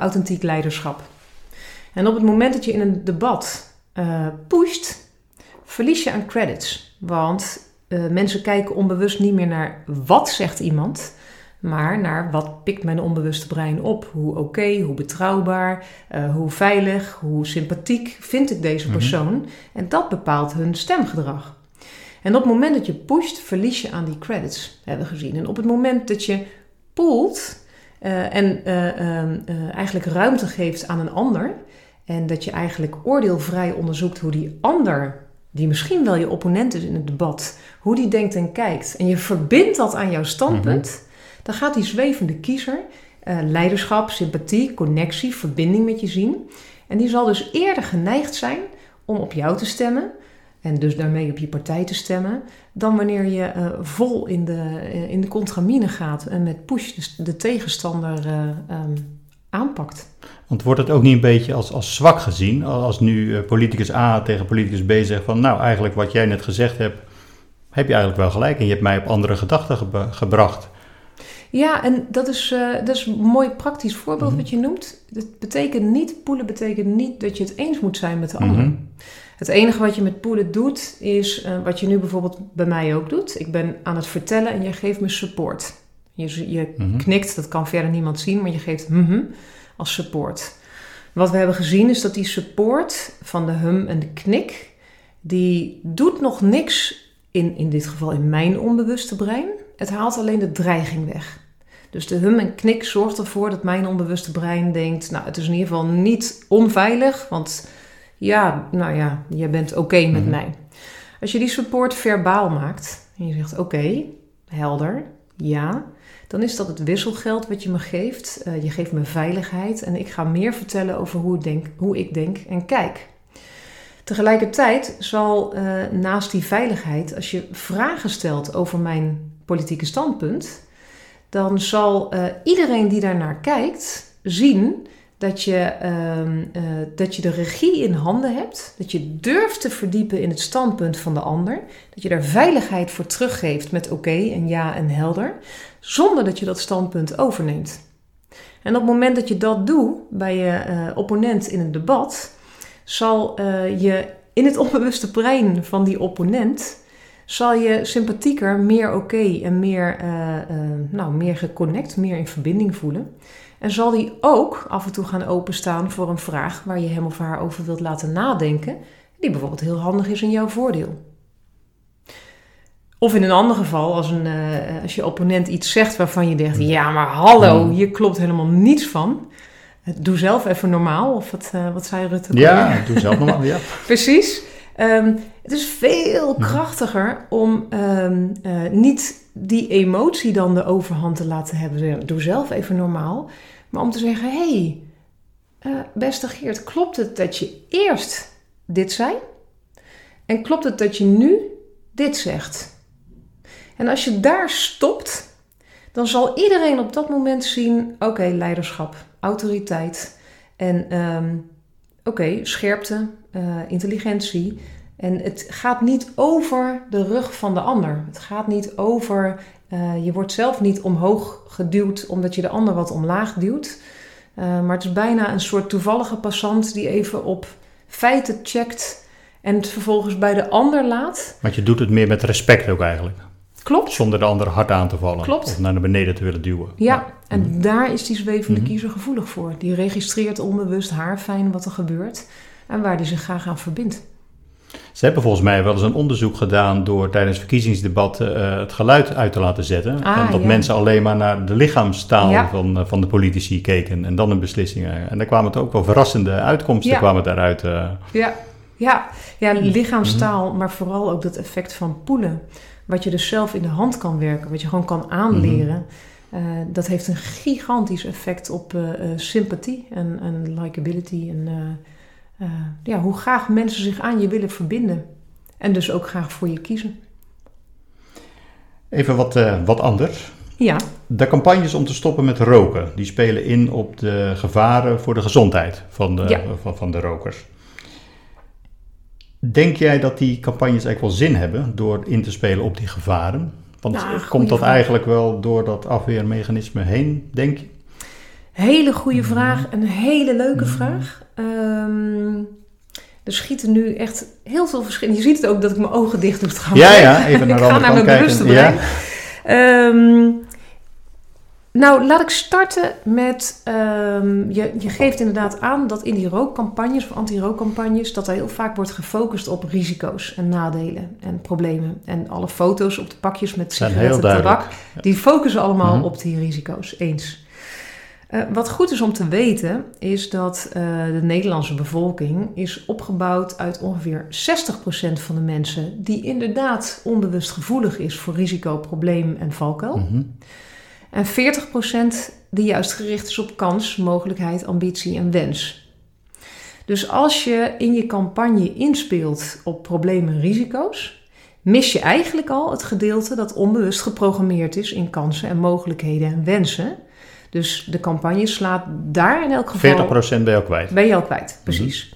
authentiek leiderschap. En op het moment dat je in een debat uh, pusht, verlies je aan credits. Want uh, mensen kijken onbewust niet meer naar wat zegt iemand, maar naar wat pikt mijn onbewuste brein op. Hoe oké, hoe betrouwbaar, uh, hoe veilig, hoe sympathiek vind ik deze mhm. persoon. En dat bepaalt hun stemgedrag. En op het moment dat je pusht, verlies je aan die credits, hebben we gezien. En op het moment dat je poelt en ehm, eigenlijk ruimte geeft aan een ander, en dat je eigenlijk oordeelvrij onderzoekt hoe die ander, die misschien wel je opponent is in het debat, hoe die denkt en kijkt. En je verbindt dat aan jouw standpunt. Mhm. Dan gaat die zwevende kiezer uh, leiderschap, sympathie, connectie, verbinding met je zien. En die zal dus eerder geneigd zijn om op jou te stemmen. En dus daarmee op je partij te stemmen. Dan wanneer je uh, vol in de, uh, in de contramine gaat en met push de, de tegenstander um, aanpakt. Want wordt het ook niet een beetje als, als zwak gezien als nu eh, politicus A tegen politicus B zegt van nou eigenlijk wat jij net gezegd hebt, heb je eigenlijk wel gelijk en je hebt mij op andere gedachten gebracht. Ja, en dat is, uh, dat is een mooi praktisch voorbeeld mhm. wat je noemt. Het betekent niet, poelen betekent niet dat je het eens moet zijn met de ander. Mhm. Het enige wat je met poelen doet, is uh, wat je nu bijvoorbeeld bij mij ook doet. Ik ben aan het vertellen en je geeft me support. Je, je mhm. knikt, dat kan verder niemand zien, maar je geeft mhm als support. Wat we hebben gezien is dat die support van de hum en de knik, die doet nog niks, in, in dit geval in mijn onbewuste brein. Het haalt alleen de dreiging weg. Dus de hum en knik zorgt ervoor dat mijn onbewuste brein denkt, nou het is in ieder geval niet onveilig, want ja, nou ja, je bent oké met mhm. mij. Als je die support verbaal maakt en je zegt oké, helder, ja, dan is dat het wisselgeld wat je me geeft. Uh, je geeft me veiligheid en ik ga meer vertellen over hoe ik denk, hoe ik denk en kijk. Tegelijkertijd zal uh, naast die veiligheid, als je vragen stelt over mijn politieke standpunt, dan zal uh, iedereen die daarnaar kijkt zien dat je, uh, dat je de regie in handen hebt, dat je durft te verdiepen in het standpunt van de ander, dat je daar veiligheid voor teruggeeft met oké en ja en helder, zonder dat je dat standpunt overneemt. En op het moment dat je dat doet bij je uh, opponent in een debat, zal uh, je in het onbewuste brein van die opponent zal je sympathieker, meer oké en meer, nou, meer geconnect, meer in verbinding voelen. En zal die ook af en toe gaan openstaan voor een vraag waar je hem of haar over wilt laten nadenken, die bijvoorbeeld heel handig is in jouw voordeel. Of in een ander geval, als, een, uh, als je opponent iets zegt waarvan je denkt: ja, maar hallo, hmm. hier klopt helemaal niets van. Doe zelf even normaal, of wat, uh, wat zei Rutte? Ja, doe zelf normaal, ja. Precies. Um, het is veel krachtiger om um, uh, niet die emotie dan de overhand te laten hebben. Doe zelf even normaal. Maar om te zeggen: hey, beste Geert, klopt het dat je eerst dit zei? En klopt het dat je nu dit zegt? En als je daar stopt, dan zal iedereen op dat moment zien: oké, leiderschap, autoriteit en um, oké, scherpte, uh, intelligentie. En het gaat niet over de rug van de ander. Het gaat niet over, uh, je wordt zelf niet omhoog geduwd omdat je de ander wat omlaag duwt. Uh, maar het is bijna een soort toevallige passant die even op feiten checkt en het vervolgens bij de ander laat. Want je doet het meer met respect ook eigenlijk. Klopt. Zonder de ander hard aan te vallen. Klopt. Of naar beneden te willen duwen. Ja, en mhm. daar is die zwevende mhm. kiezer gevoelig voor. Die registreert onbewust haar fijn wat er gebeurt en waar die zich graag aan verbindt. Ze hebben volgens mij wel eens een onderzoek gedaan door tijdens verkiezingsdebatten uh, het geluid uit te laten zetten. Ah, en dat mensen alleen maar naar de lichaamstaal van, uh, van de politici keken en dan hun beslissingen. En daar kwamen het ook wel verrassende uitkomsten ja. kwamen daaruit. Uh. Ja. Ja. ja, lichaamstaal, maar vooral ook dat effect van poelen. Wat je dus zelf in de hand kan werken, wat je gewoon kan aanleren. Uh, dat heeft een gigantisch effect op uh, uh, sympathie en, en likability. En ja, hoe graag mensen zich aan je willen verbinden. En dus ook graag voor je kiezen. Even wat, wat anders. Ja. De campagnes om te stoppen met roken, die spelen in op de gevaren voor de gezondheid van de, ja. van, van de rokers. Denk jij dat die campagnes eigenlijk wel zin hebben door in te spelen op die gevaren? Want nou, komt dat eigenlijk wel door dat afweermechanisme heen, denk je? Hele goede mhm. vraag, een hele leuke mm. vraag. Um, er schieten nu echt heel veel verschillende. Je ziet het ook dat ik mijn ogen dicht doe trouwens. Ja, ja, even naar Ik ga naar mijn bewuste brein. Ja. Um, nou, laat ik starten met. Um, je, je geeft inderdaad aan dat in die rookcampagnes of anti-rookcampagnes. dat er heel vaak wordt gefocust op risico's en nadelen en problemen. En alle foto's op de pakjes met sigaretten en tabak. die focussen allemaal mhm. op die risico's. Eens. Uh, wat goed is om te weten, is dat uh, de Nederlandse bevolking is opgebouwd uit ongeveer 60% van de mensen die inderdaad onbewust gevoelig is voor risico, probleem en valkuil. Mm en 40% die juist gericht is op kans, mogelijkheid, ambitie en wens. Dus als je in je campagne inspeelt op problemen en risico's, mis je eigenlijk al het gedeelte dat onbewust geprogrammeerd is in kansen en mogelijkheden en wensen. Dus de campagne slaat daar in elk geval. 40% ben je al kwijt. Ben je al kwijt, precies.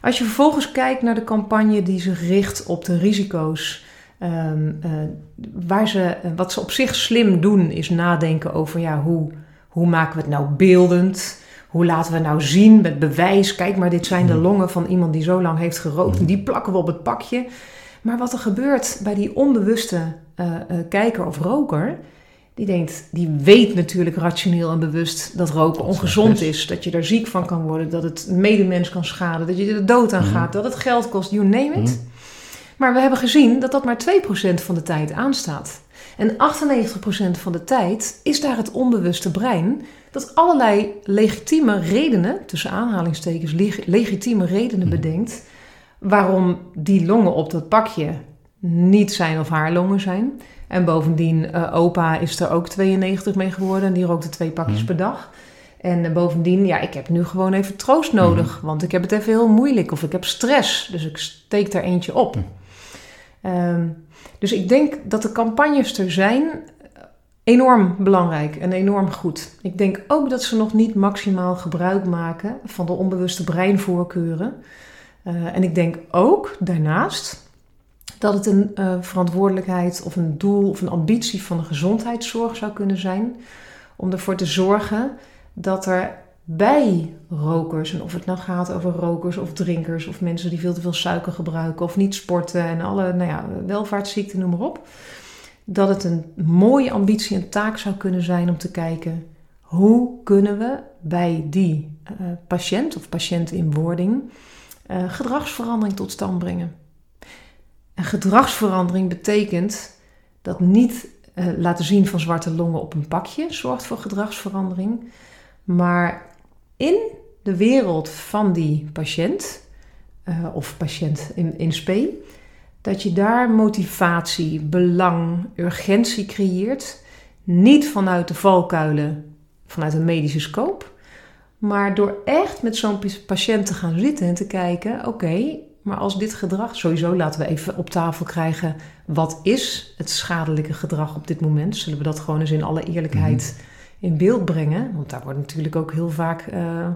Als je vervolgens kijkt naar de campagne die zich richt op de risico's Um, uh, waar ze, wat ze op zich slim doen, is nadenken over ja, hoe, hoe maken we het nou beeldend? Hoe laten we nou zien met bewijs? Kijk maar, dit zijn de hmm. longen van iemand die zo lang heeft gerookt. En hmm. die plakken we op het pakje. Maar wat er gebeurt bij die onbewuste uh, uh, kijker of roker, die denkt, die weet natuurlijk rationeel en bewust dat roken ongezond is. Dat je er ziek van kan worden, dat het medemens kan schaden, dat je er dood aan hmm. gaat, dat het geld kost, you name it. Maar we hebben gezien dat dat maar 2% van de tijd aanstaat. En 98% van de tijd is daar het onbewuste brein dat allerlei legitieme redenen, tussen aanhalingstekens legitieme redenen mhm. bedenkt, waarom die longen op dat pakje niet zijn of haar longen zijn. En bovendien, uh, opa is er ook 92 mee geworden en die rookte twee pakjes mhm. per dag. En uh, bovendien, ja, ik heb nu gewoon even troost nodig, mhm. want ik heb het even heel moeilijk of ik heb stress, dus ik steek er eentje op. Um, dus ik denk dat de campagnes er zijn enorm belangrijk en enorm goed. Ik denk ook dat ze nog niet maximaal gebruik maken van de onbewuste breinvoorkeuren. Uh, en ik denk ook daarnaast dat het een uh, verantwoordelijkheid of een doel of een ambitie van de gezondheidszorg zou kunnen zijn om ervoor te zorgen dat er bij rokers, en of het nou gaat over rokers of drinkers of mensen die veel te veel suiker gebruiken of niet sporten en alle nou ja, welvaartsziekten, noem maar op, dat het een mooie ambitie en taak zou kunnen zijn om te kijken hoe kunnen we bij die uh, patiënt of patiënt in wording uh, gedragsverandering tot stand brengen. En gedragsverandering betekent dat niet uh, laten zien van zwarte longen op een pakje zorgt voor gedragsverandering, maar in de wereld van die patiënt of patiënt in, in spe, dat je daar motivatie, belang, urgentie creëert, niet vanuit de valkuilen vanuit een medische scope. Maar door echt met zo'n patiënt te gaan zitten en te kijken: oké, maar als dit gedrag, sowieso laten we even op tafel krijgen, wat is het schadelijke gedrag op dit moment? Zullen we dat gewoon eens in alle eerlijkheid mhm. in beeld brengen? Want daar wordt natuurlijk ook heel vaak uh,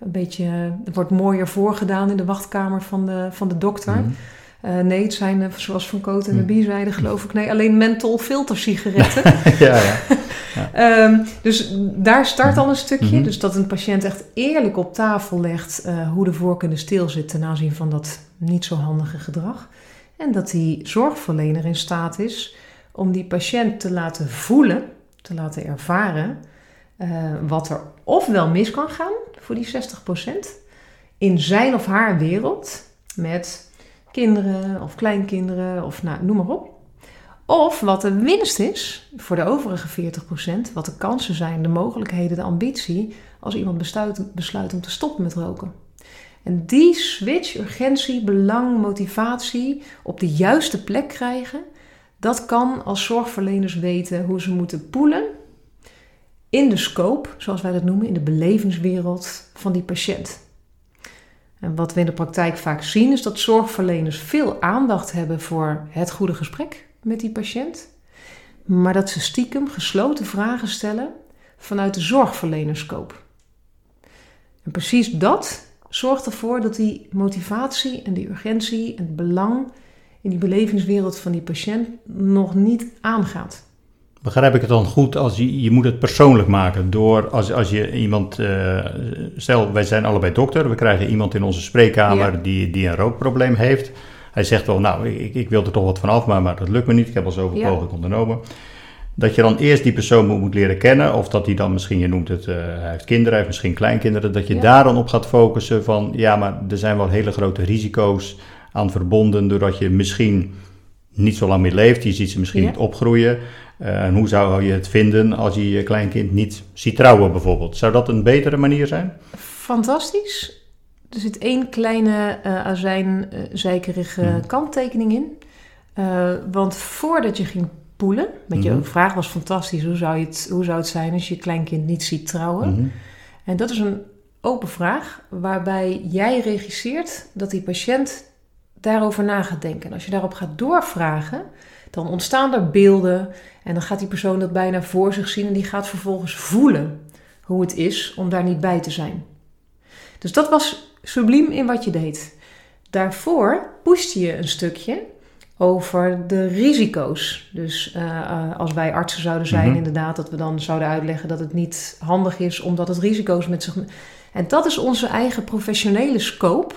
een beetje, het wordt mooier voorgedaan in de wachtkamer van de, van de dokter. Mhm. Uh, nee, het zijn, uh, zoals Van Koot en de Bie zeiden, geloof ik, nee, alleen menthol filtersigaretten. ja, ja. Ehm, dus daar start al een stukje. Mhm. Dus dat een patiënt echt eerlijk op tafel legt uh, hoe de voorkeuren stilzit ten aanzien van dat niet zo handige gedrag. En dat die zorgverlener in staat is om die patiënt te laten voelen, te laten ervaren wat er ofwel mis kan gaan voor die 60% in zijn of haar wereld met kinderen of kleinkinderen of nou, noem maar op. Of wat de winst is voor de overige 40%, wat de kansen zijn, de mogelijkheden, de ambitie, als iemand besluit, besluit om te stoppen met roken. En die switch, urgentie, belang, motivatie op de juiste plek krijgen, dat kan als zorgverleners weten hoe ze moeten poelen in de scope, zoals wij dat noemen, in de belevingswereld van die patiënt. En wat we in de praktijk vaak zien is dat zorgverleners veel aandacht hebben voor het goede gesprek met die patiënt, maar dat ze stiekem gesloten vragen stellen vanuit de zorgverlenerskoop. En precies dat zorgt ervoor dat die motivatie en die urgentie en het belang in die belevingswereld van die patiënt nog niet aangaat. Begrijp ik het dan goed als je, je moet het persoonlijk maken door als, als je iemand, uh, stel wij zijn allebei dokter, we krijgen iemand in onze spreekkamer die, die een rookprobleem heeft hij zegt wel, nou, ik, ik wil er toch wat van af, maar, maar dat lukt me niet. Ik heb al zoveel ja. pogingen ondernomen. Dat je dan eerst die persoon moet, moet leren kennen, of dat hij dan misschien, je noemt het, uh, hij heeft kinderen, hij heeft misschien kleinkinderen, dat je ja. daar dan op gaat focussen van, ja, maar er zijn wel hele grote risico's aan verbonden, doordat je misschien niet zo lang meer leeft, je ziet ze misschien niet opgroeien. Uh, en hoe zou je het vinden als je je kleinkind niet ziet trouwen bijvoorbeeld? Zou dat een betere manier zijn? Fantastisch. Er zit één kleine uh, azijnzeikerige uh, hmm. kanttekening in. Uh, want voordat je ging poelen, met je mm -hmm. vraag was fantastisch, hoe zou, je het, hoe zou het zijn als je je kleinkind niet ziet trouwen? Mm -hmm. En dat is een open vraag waarbij jij regisseert dat die patiënt daarover na gaat denken. En als je daarop gaat doorvragen, dan ontstaan er beelden en dan gaat die persoon dat bijna voor zich zien en die gaat vervolgens voelen hoe het is om daar niet bij te zijn. Dus dat was subliem in wat je deed. Daarvoor pushte je een stukje over de risico's. Dus uh, als wij artsen zouden zijn, Mhm. inderdaad, dat we dan zouden uitleggen dat het niet handig is omdat het risico's met zich. En dat is onze eigen professionele scope,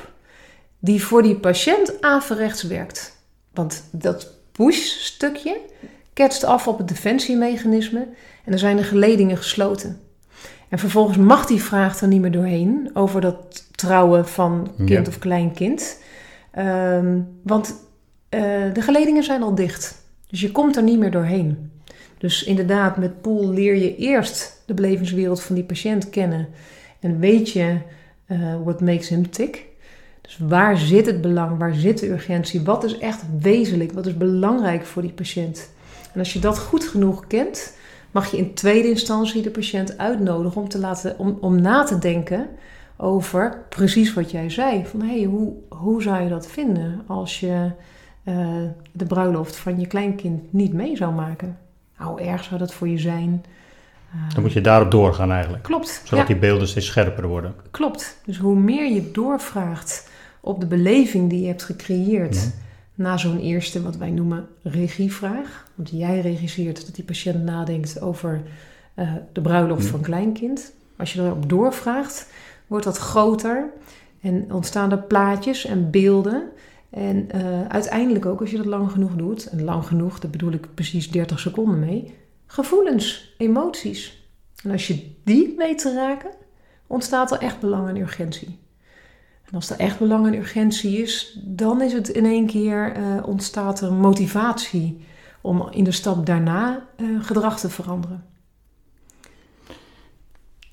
die voor die patiënt averechts werkt. Want dat push-stukje ketst af op het defensiemechanisme en dan zijn de geledingen gesloten. En vervolgens mag die vraag er niet meer doorheen over dat trouwen van kind Ja. of kleinkind. Ehm, want eh, de geledingen zijn al dicht. Dus je komt er niet meer doorheen. Dus inderdaad, met pool leer je eerst de belevingswereld van die patiënt kennen. En weet je eh what makes him tick. Dus waar zit het belang? Waar zit de urgentie? Wat is echt wezenlijk? Wat is belangrijk voor die patiënt? En als je dat goed genoeg kent, mag je in tweede instantie de patiënt uitnodigen om, te laten, om, om na te denken over precies wat jij zei. Van hé, hey, hoe, hoe zou je dat vinden als je eh, de bruiloft van je kleinkind niet mee zou maken? Hoe erg zou dat voor je zijn? Eh, Dan moet je daarop doorgaan eigenlijk. Klopt. Zodat ja. die beelden steeds scherper worden. Klopt. Dus hoe meer je doorvraagt op de beleving die je hebt gecreëerd na zo'n eerste, wat wij noemen, regievraag. Want jij regisseert dat die patiënt nadenkt over eh, de bruiloft van kleinkind. Als je erop doorvraagt, wordt dat groter en ontstaan er plaatjes en beelden. En uh, uiteindelijk ook, als je dat lang genoeg doet, en lang genoeg, daar bedoel ik precies 30 seconden mee, gevoelens, emoties. En als je die weet te raken, ontstaat er echt belang en urgentie. Als er echt belang en urgentie is, dan is het in één keer uh, ontstaat er motivatie om in de stap daarna uh, gedrag te veranderen.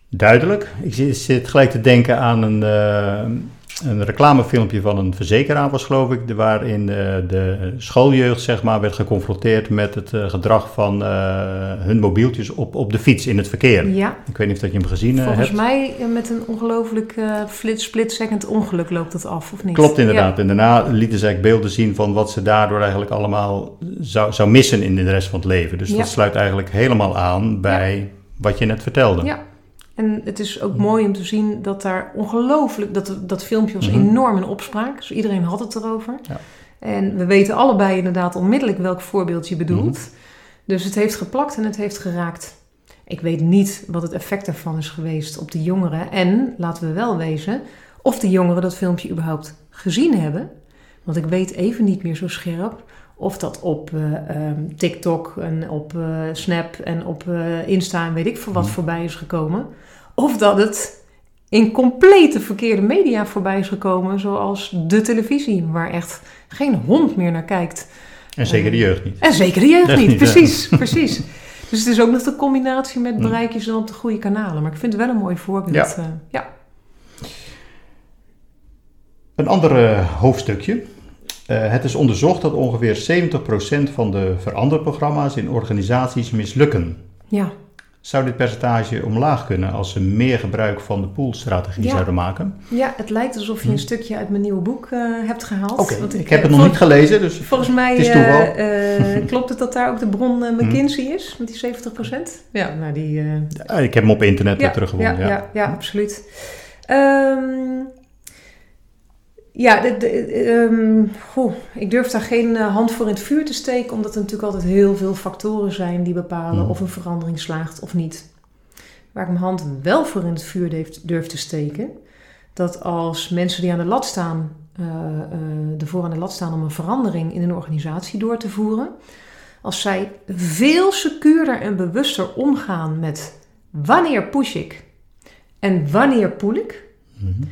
Duidelijk. Ik zit gelijk te denken aan een, uh, een reclamefilmpje van een verzekeraar was geloof ik, waarin uh, de schooljeugd zeg maar werd geconfronteerd met het uh, gedrag van hun mobieltjes op, op de fiets in het verkeer. Ja. Ik weet niet of dat je hem gezien Volgens hebt. mij met een ongelooflijk split-second ongeluk loopt dat af, of niet? Klopt inderdaad. Ja. En daarna lieten ze eigenlijk beelden zien van wat ze daardoor eigenlijk allemaal zou, zou missen in de rest van het leven. Dus Ja. dat sluit eigenlijk helemaal aan bij wat je net vertelde. Ja. En het is ook mooi om te zien dat daar ongelooflijk, dat, dat filmpje was Mhm. enorm in opspraak. Dus iedereen had het erover. Ja. En we weten allebei inderdaad onmiddellijk welk voorbeeld je bedoelt. Mhm. Dus het heeft geplakt en het heeft geraakt. Ik weet niet wat het effect ervan is geweest op de jongeren. En, laten we wel wezen, of de jongeren dat filmpje überhaupt gezien hebben. Want ik weet even niet meer zo scherp of dat op eh, ehm, TikTok en op eh, Snap en op eh, Insta en weet ik veel wat Mhm. voorbij is gekomen. Of dat het in complete verkeerde media voorbij is gekomen, zoals de televisie, waar echt geen hond meer naar kijkt. En zeker de jeugd niet. En zeker de jeugd niet, precies, precies. Dus het is ook nog de combinatie met Mm. bereik je ze dan op de goede kanalen. Maar ik vind het wel een mooi voorbeeld. Ja. eh, ja. Een ander eh, hoofdstukje. Eh, het is onderzocht dat ongeveer 70% van de veranderprogramma's in organisaties mislukken. ja. Zou dit percentage omlaag kunnen als ze meer gebruik van de poolstrategie Ja. zouden maken? Ja, het lijkt alsof je een stukje uit mijn nieuwe boek eh, hebt gehaald. Oké, Want ik heb het nog niet gelezen, dus Volgens mij het is toeval. Mhm. eh, eh, klopt het dat daar ook de bron eh, McKinsey is, met die 70%? Ja, nou die... eh, Ah, ik heb hem op internet ja, teruggevonden. ja, ja. ja, absoluut. Ehm, ja, de, de, ehm, goh, ik durf daar geen eh, hand voor in het vuur te steken, omdat er natuurlijk altijd heel veel factoren zijn die bepalen Hmm. of een verandering slaagt of niet. Waar ik mijn hand wel voor in het vuur durf, te steken, dat als mensen die aan de lat staan, eh, eh, ervoor aan de lat staan om een verandering in een organisatie door te voeren, als zij veel secuurder en bewuster omgaan met wanneer push ik en wanneer poel ik, Mhm.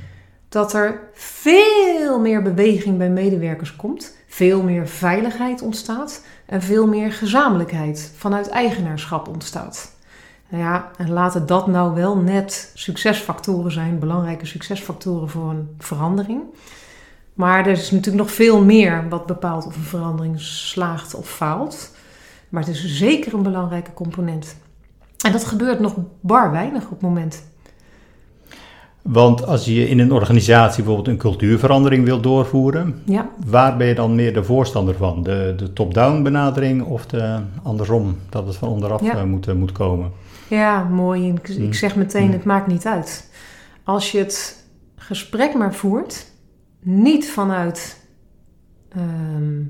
Dat er veel meer beweging bij medewerkers komt, veel meer veiligheid ontstaat en veel meer gezamenlijkheid vanuit eigenaarschap ontstaat. Nou ja, en laten dat nou wel net succesfactoren zijn, belangrijke succesfactoren voor een verandering. Maar er is natuurlijk nog veel meer wat bepaalt of een verandering slaagt of faalt. Maar het is zeker een belangrijke component. En dat gebeurt nog bar weinig op het moment. Want als je in een organisatie bijvoorbeeld een cultuurverandering wil doorvoeren, Ja, waar ben je dan meer de voorstander van? De, de top-down benadering of de andersom, dat het van onderaf Ja. eh, moet, eh, moet komen? Ja, mooi. Ik, Mm. ik zeg meteen, Mm. het maakt niet uit. Als je het gesprek maar voert, niet vanuit ehm,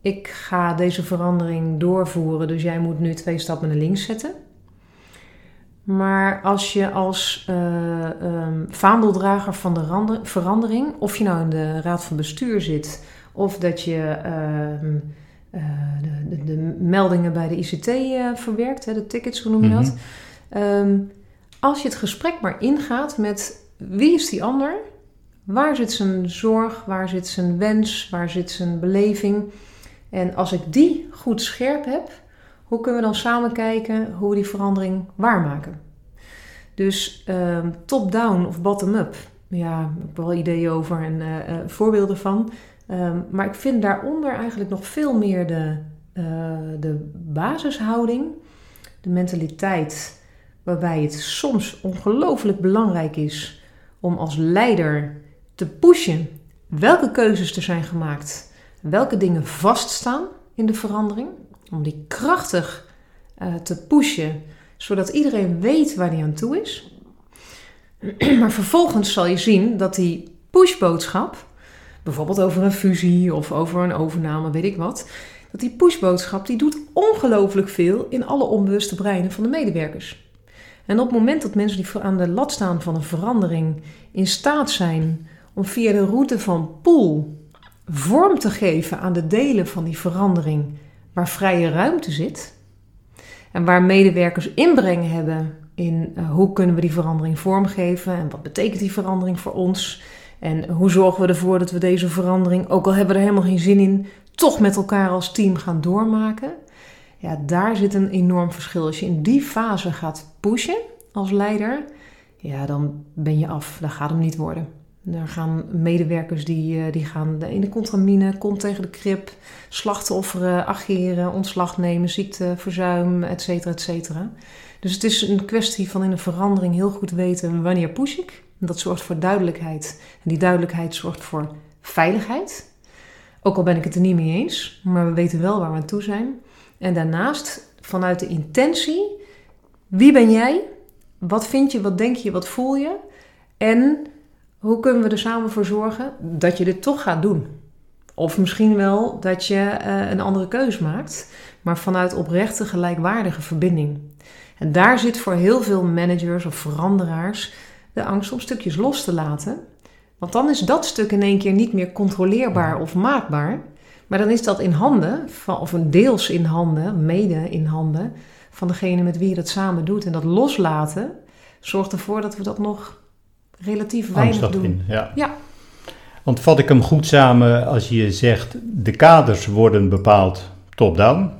ik ga deze verandering doorvoeren, dus jij moet nu twee stappen naar links zetten. Maar als je als eh, ehm, vaandeldrager van de rande- verandering, of je nou in de raad van bestuur zit, of dat je ehm, eh, de, de, de meldingen bij de ICT eh, verwerkt, hè, de tickets, hoe noem je Mhm. dat? Ehm, als je het gesprek maar ingaat met wie is die ander? Waar zit zijn zorg? Waar zit zijn wens? Waar zit zijn beleving? En als ik die goed scherp heb, hoe kunnen we dan samen kijken hoe we die verandering waarmaken? Dus ehm, top-down of bottom-up. Ja, ik heb wel ideeën over en eh, eh, voorbeelden van. Ehm, maar ik vind daaronder eigenlijk nog veel meer de, eh, de basishouding, de mentaliteit, waarbij het soms ongelooflijk belangrijk is om als leider te pushen welke keuzes er zijn gemaakt, welke dingen vaststaan in de verandering, om die krachtig eh, te pushen, zodat iedereen weet waar hij aan toe is. maar vervolgens zal je zien dat die pushboodschap, bijvoorbeeld over een fusie of over een overname, weet ik wat, dat die pushboodschap die doet ongelooflijk veel in alle onbewuste breinen van de medewerkers. En op het moment dat mensen die aan de lat staan van een verandering in staat zijn om via de route van pool vorm te geven aan de delen van die verandering waar vrije ruimte zit en waar medewerkers inbreng hebben in uh, hoe kunnen we die verandering vormgeven en wat betekent die verandering voor ons en hoe zorgen we ervoor dat we deze verandering, ook al hebben we er helemaal geen zin in, toch met elkaar als team gaan doormaken. Ja, daar zit een enorm verschil. Als je in die fase gaat pushen als leider, ja, dan ben je af. Dat gaat hem niet worden. Er gaan medewerkers die, eh, die gaan in de contramine, kont tegen de krip, slachtofferen, ageren, ontslag nemen, ziekteverzuim, et cetera, et cetera. Dus het is een kwestie van in een verandering heel goed weten wanneer push ik. Dat zorgt voor duidelijkheid. En die duidelijkheid zorgt voor veiligheid. Ook al ben ik het er niet mee eens, maar we weten wel waar we aan toe zijn. En daarnaast, vanuit de intentie, wie ben jij? Wat vind je, wat denk je, wat voel je? En hoe kunnen we er samen voor zorgen dat je dit toch gaat doen? Of misschien wel dat je uh, een andere keus maakt, maar vanuit oprechte, gelijkwaardige verbinding. En daar zit voor heel veel managers of veranderaars de angst om stukjes los te laten. Want dan is dat stuk in één keer niet meer controleerbaar of maakbaar. Maar dan is dat in handen, of een deels in handen, mede in handen, van degene met wie je dat samen doet. En dat loslaten zorgt ervoor dat we dat nog relatief weinig doen. ja. ja. Want vat ik hem goed samen als je zegt de kaders worden bepaald top-down.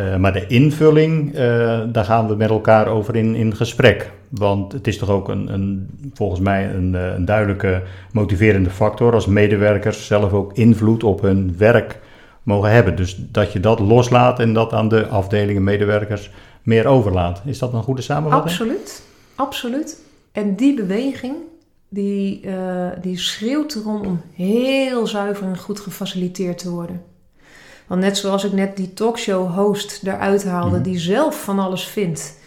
Uh, maar de invulling, uh, daar gaan we met elkaar over in, in gesprek. Want het is toch ook een, een volgens mij een, eh, een, duidelijke motiverende factor als medewerkers zelf ook invloed op hun werk mogen hebben. Dus dat je dat loslaat en dat aan de afdelingen medewerkers meer overlaat. Is dat een goede samenvatting? Absoluut, absoluut. En die beweging, die, uh, die schreeuwt erom om heel zuiver en goed gefaciliteerd te worden. Want net zoals ik net die talkshow host eruit haalde, mhm. die zelf van alles vindt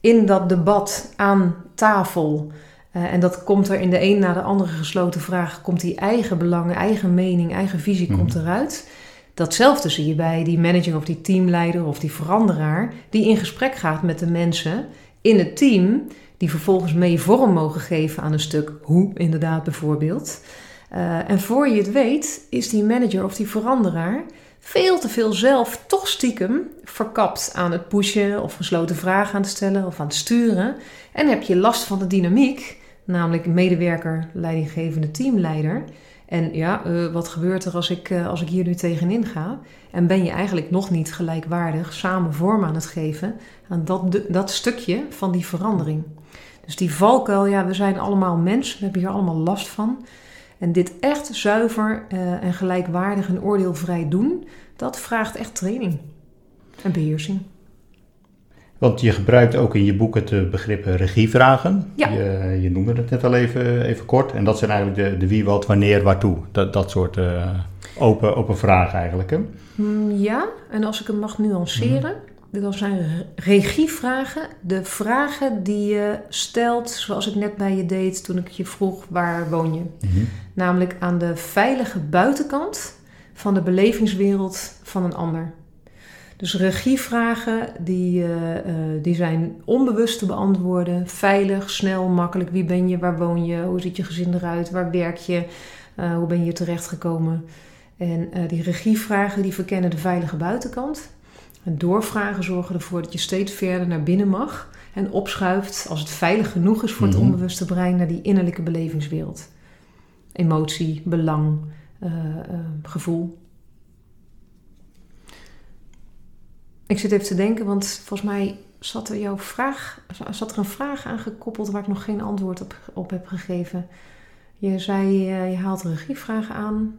in dat debat aan tafel. Uh, en dat komt er in de een na de andere gesloten vraag, komt die eigen belangen, eigen mening, eigen visie mhm. komt eruit. Datzelfde zie je bij die manager of die teamleider of die veranderaar, die in gesprek gaat met de mensen in het team, die vervolgens mee vorm mogen geven aan een stuk hoe, inderdaad bijvoorbeeld. Uh, en voor je het weet, is die manager of die veranderaar veel te veel zelf toch stiekem verkapt aan het pushen of gesloten vragen aan het stellen of aan het sturen. En heb je last van de dynamiek, namelijk medewerker, leidinggevende teamleider. En ja, uh, wat gebeurt er als ik, uh, als ik hier nu tegenin ga? En ben je eigenlijk nog niet gelijkwaardig samen vorm aan het geven aan dat, dat stukje van die verandering. Dus die valkuil, ja, we zijn allemaal mensen, we hebben hier allemaal last van. En dit echt zuiver uh, en gelijkwaardig en oordeelvrij doen, dat vraagt echt training en beheersing. Want je gebruikt ook in je boek het eh, begrip regievragen. Ja. Je, je, noemde het net al even, even kort. En dat zijn eigenlijk de, de wie, wat, wanneer, waartoe. Dat, dat soort uh, open, open vragen eigenlijk. Hè? Mm, ja, en als ik hem mag nuanceren. Mm dat zijn regievragen. De vragen die je stelt, zoals ik net bij je deed toen ik je vroeg waar woon je. Mhm. Namelijk aan de veilige buitenkant van de belevingswereld van een ander. Dus regievragen die, uh, uh, die zijn onbewust te beantwoorden. Veilig, snel, makkelijk. Wie ben je? Waar woon je? Hoe ziet je gezin eruit? Waar werk je? Uh, hoe ben je hier terechtgekomen? En die regievragen die verkennen de veilige buitenkant. En doorvragen zorgen ervoor dat je steeds verder naar binnen mag en opschuift als het veilig genoeg is voor het mhm. onbewuste brein naar die innerlijke belevingswereld. Emotie, belang, uh, uh, gevoel. Ik zit even te denken, want volgens mij zat er jouw vraag, zat er een vraag aangekoppeld waar ik nog geen antwoord op, op heb gegeven. Je zei, uh, je haalt regievragen aan.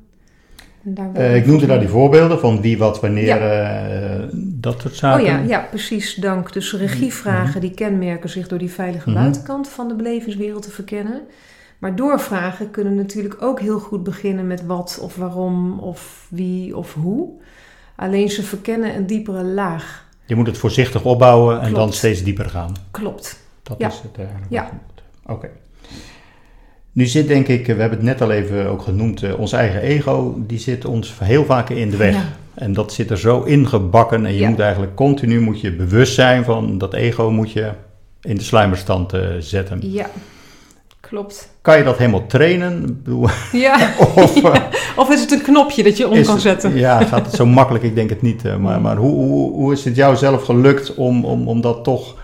Uh, ik noemde daar die voorbeelden van wie, wat, wanneer, uh, dat soort zaken. Oh ja, ja, precies, dank. Dus regievragen mhm. die kenmerken zich door die veilige mhm. buitenkant van de belevingswereld te verkennen. Maar doorvragen kunnen natuurlijk ook heel goed beginnen met wat of waarom of wie of hoe. Alleen ze verkennen een diepere laag. Je moet het voorzichtig opbouwen en dan steeds dieper gaan. Klopt. Dat is het eigenlijk. Ja. Oké. Nu zit denk ik, we hebben het net al even ook genoemd, uh, ons eigen ego, die zit ons heel vaak in de weg. En dat zit er zo ingebakken en je moet eigenlijk continu moet je bewust zijn van dat ego moet je in de sluimerstand te zetten. Ja, klopt. Kan je dat helemaal trainen? Ja. of, eh, Ja. Of is het een knopje dat je om kan het- zetten? Ja, gaat het zo makkelijk? Ik denk het niet. eh, maar maar hoe, hoe, hoe is het jou zelf gelukt om, om, om dat toch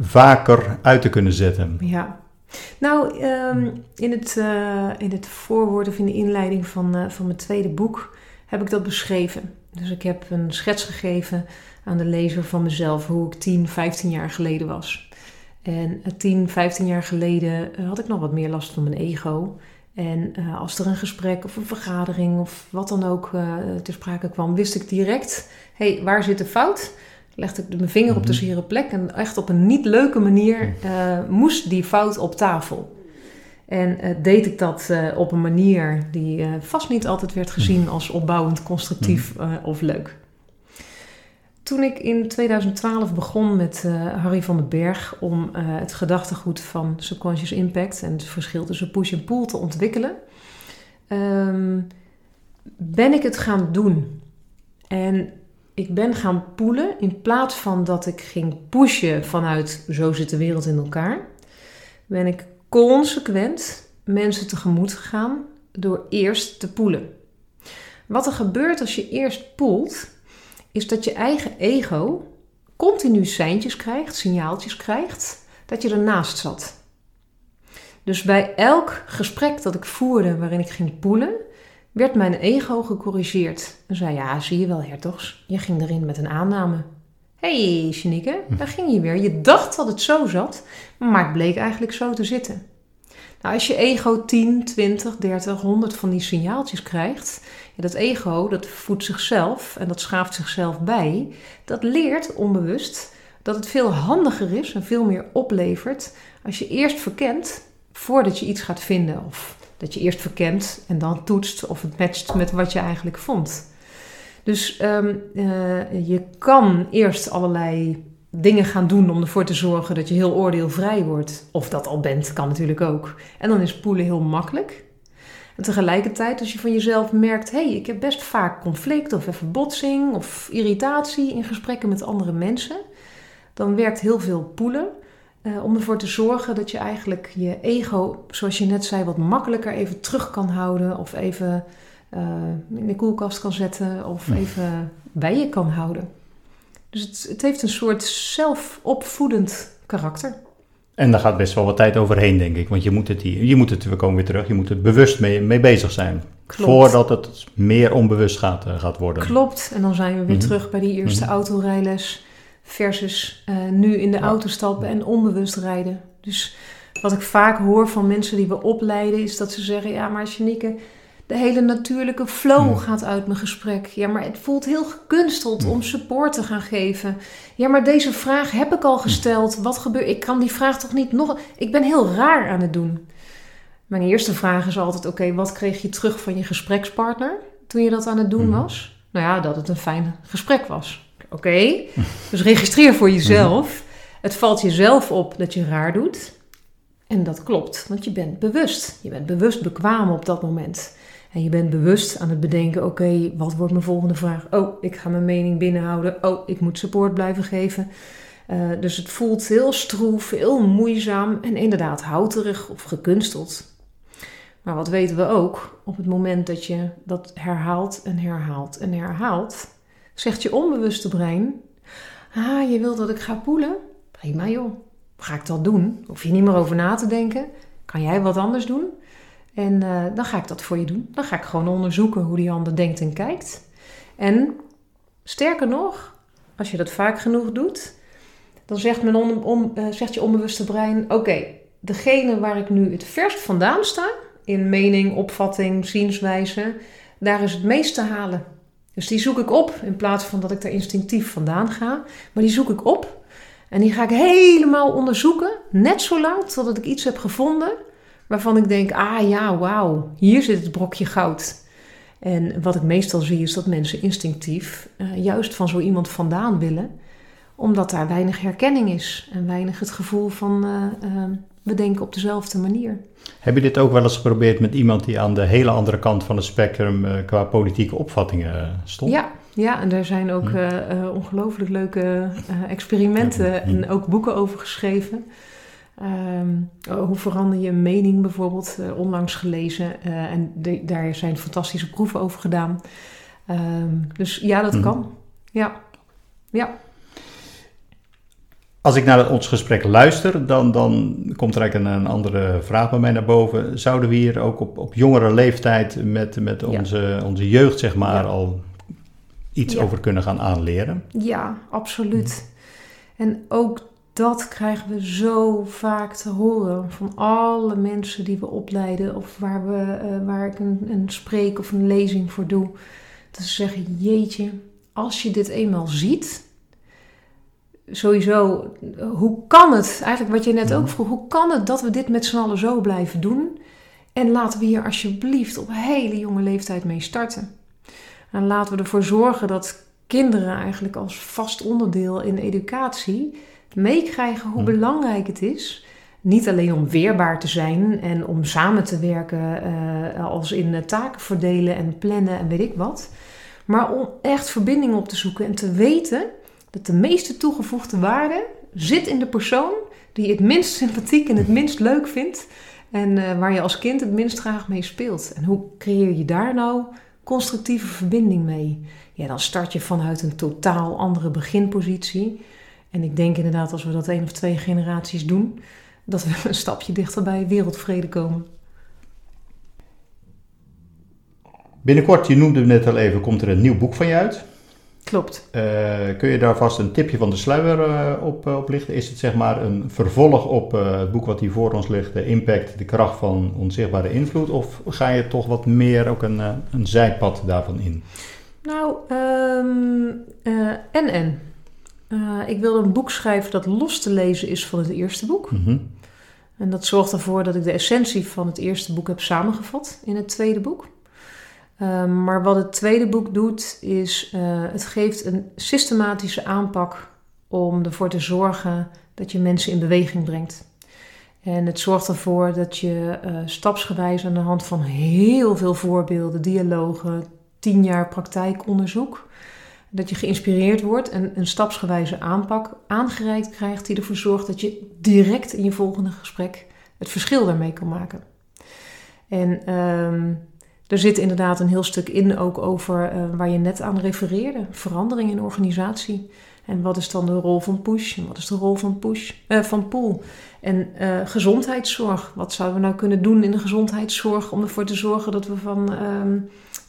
vaker uit te kunnen zetten? Ja. Nou, ehm, in, het, eh, in het voorwoord of in de inleiding van, eh, van mijn tweede boek heb ik dat beschreven. Dus ik heb een schets gegeven aan de lezer van mezelf, hoe ik 10, 15 jaar geleden was. En eh, 10, 15 jaar geleden eh, had ik nog wat meer last van mijn ego. En eh, als er een gesprek of een vergadering of wat dan ook eh, ter sprake kwam, wist ik direct: hé, hey, waar zit de fout? Legde ik mijn vinger op de Mhm. zere plek en echt op een niet leuke manier eh, moest die fout op tafel. En eh, deed ik dat eh, op een manier die vast niet altijd werd gezien als opbouwend, constructief of leuk. Toen ik in 2012 begon met Harry van den Berg om het gedachtegoed van Subconscious Impact en het verschil tussen push en pull te ontwikkelen, ehm, ben ik het gaan doen. En ik ben gaan poelen in plaats van dat ik ging pushen vanuit zo zit de wereld in elkaar, ben ik consequent mensen tegemoet gegaan door eerst te poelen. Wat er gebeurt als je eerst poelt, is dat je eigen ego continu seintjes krijgt, signaaltjes krijgt, dat je ernaast zat. Dus bij elk gesprek dat ik voerde waarin ik ging poelen, werd mijn ego gecorrigeerd. En zei, ja, zie je wel, hertogs, je ging erin met een aanname. Hé, hey, Shanike, daar ging je weer. Je dacht dat het zo zat, maar het bleek eigenlijk zo te zitten. Nou, als je ego 10, 20, 30, 100 van die signaaltjes krijgt, ja, dat ego dat voedt zichzelf en dat schaaft zichzelf bij, dat leert onbewust dat het veel handiger is en veel meer oplevert als je eerst verkent voordat je iets gaat vinden. Of dat je eerst verkent en dan toetst of het matcht met wat je eigenlijk vond. Dus ehm, eh, je kan eerst allerlei dingen gaan doen om ervoor te zorgen dat je heel oordeelvrij wordt. Of dat al bent, kan natuurlijk ook. En dan is poelen heel makkelijk. En tegelijkertijd, als je van jezelf merkt: hé, hey, ik heb best vaak conflict of even botsing of irritatie in gesprekken met andere mensen, dan werkt heel veel poelen. Eh, om ervoor te zorgen dat je eigenlijk je ego, zoals je net zei, wat makkelijker even terug kan houden. Of even eh, in de koelkast kan zetten. Of even bij je kan houden. Dus het, het heeft een soort zelfopvoedend karakter. En daar gaat best wel wat tijd overheen, denk ik. Want je moet het hier, je moet het, we komen weer terug, je moet er bewust mee, mee bezig zijn. Klopt. Voordat het meer onbewust gaat, eh, gaat worden. Klopt. En dan zijn we weer Mhm. terug bij die eerste Mhm. autorijles. Versus eh, nu in de auto stappen en onbewust rijden. Dus wat ik vaak hoor van mensen die we opleiden, is dat ze zeggen: Ja, maar Janieke, de hele natuurlijke flow gaat uit mijn gesprek. Ja, maar het voelt heel gekunsteld om support te gaan geven. Ja, maar deze vraag heb ik al gesteld. Wat gebeurt? Ik kan die vraag toch niet nog. Ik ben heel raar aan het doen. Mijn eerste vraag is altijd: Oké, wat kreeg je terug van je gesprekspartner toen je dat aan het doen was? Nou ja, dat het een fijn gesprek was. Oké, dus registreer voor jezelf. Het valt jezelf op dat je raar doet. En dat klopt, want je bent bewust. Je bent bewust bekwaam op dat moment. En je bent bewust aan het bedenken: oké, wat wordt mijn volgende vraag? Oh, ik ga mijn mening binnenhouden. Oh, ik moet support blijven geven. Eh, dus het voelt heel stroef, heel moeizaam en inderdaad houterig of gekunsteld. Maar wat weten we ook? Op het moment dat je dat herhaalt en herhaalt en herhaalt, zegt je onbewuste brein: Ah, je wil dat ik ga poelen? Prima joh. Ga ik dat doen? Hoef je niet meer over na te denken. Kan jij wat anders doen? En eh, dan ga ik dat voor je doen. Dan ga ik gewoon onderzoeken hoe die ander denkt en kijkt. En sterker nog, als je dat vaak genoeg doet, dan zegt, mijn eh, zegt je onbewuste brein: Oké, degene waar ik nu het verst vandaan sta, in mening, opvatting, zienswijze, daar is het meest te halen. Dus die zoek ik op in plaats van dat ik daar instinctief vandaan ga. Maar die zoek ik op en die ga ik helemaal onderzoeken. Net zo lang totdat ik iets heb gevonden waarvan ik denk: ah ja, wauw, hier zit het brokje goud. En wat ik meestal zie is dat mensen instinctief eh, juist van zo iemand vandaan willen, omdat daar weinig herkenning is en weinig het gevoel van eh, eh, we denken op dezelfde manier. Heb je dit ook wel eens geprobeerd met iemand die aan de hele andere kant van het spectrum eh, qua politieke opvattingen eh, stond? Ja, Ja, en daar zijn ook uh, uh, ongelooflijk leuke experimenten en ook boeken over geschreven. Um, hoe verander je mening bijvoorbeeld, onlangs gelezen. en de, daar zijn fantastische proeven over gedaan. Um, dus ja, dat kan. Ja. ja. Als ik naar ons gesprek luister, dan, dan komt er eigenlijk een, een, andere vraag bij mij naar boven. Zouden we hier ook op, op jongere leeftijd met, met onze, onze jeugd, zeg maar, al iets over kunnen gaan aanleren? Ja, absoluut. En ook dat krijgen we zo vaak te horen van alle mensen die we opleiden of waar, we, uh, waar ik een, een spreek of een lezing voor doe. Dat ze zeggen, jeetje, als je dit eenmaal ziet, sowieso, hoe kan het, eigenlijk wat je net ook vroeg, hoe kan het dat we dit met z'n allen zo blijven doen? En laten we hier alsjeblieft op hele jonge leeftijd mee starten. En laten we ervoor zorgen dat kinderen eigenlijk als vast onderdeel in educatie meekrijgen hoe belangrijk het is. Niet alleen om weerbaar te zijn en om samen te werken, uh, als in taken verdelen en plannen en weet ik wat. Maar om echt verbinding op te zoeken en te weten dat de meeste toegevoegde waarde zit in de persoon die het minst sympathiek en het minst leuk vindt. En uh, waar je als kind het minst graag mee speelt. En hoe creëer je daar nou constructieve verbinding mee? Ja, dan start je vanuit een totaal andere beginpositie. En ik denk inderdaad, als we dat één of twee generaties doen, dat we een stapje dichter bij wereldvrede komen. Binnenkort, je noemde het net al even, komt er een nieuw boek van je uit. Klopt. Uh, kun je daar vast een tipje van de sluier uh, op, uh, op lichten? Is het zeg maar een vervolg op het boek wat hier voor ons ligt, de impact, de kracht van onzichtbare invloed? Of ga je toch wat meer ook een, een zijpad daarvan in? Nou, um, en en. ik wilde een boek schrijven dat los te lezen is van het eerste boek. Mm -hmm. En dat zorgt ervoor dat ik de essentie van het eerste boek heb samengevat in het tweede boek. Um, maar wat het tweede boek doet, is uh, het geeft een systematische aanpak om ervoor te zorgen dat je mensen in beweging brengt. En het zorgt ervoor dat je uh, stapsgewijs aan de hand van heel veel voorbeelden, dialogen, tien jaar praktijkonderzoek, dat je geïnspireerd wordt en een stapsgewijze aanpak aangereikt krijgt die ervoor zorgt dat je direct in je volgende gesprek het verschil daarmee kan maken. En um, er zit inderdaad een heel stuk in ook over uh, waar je net aan refereerde. Verandering in organisatie. En wat is dan de rol van push en wat is de rol van, push, uh, van pool? En uh, gezondheidszorg. Wat zouden we nou kunnen doen in de gezondheidszorg om ervoor te zorgen dat we van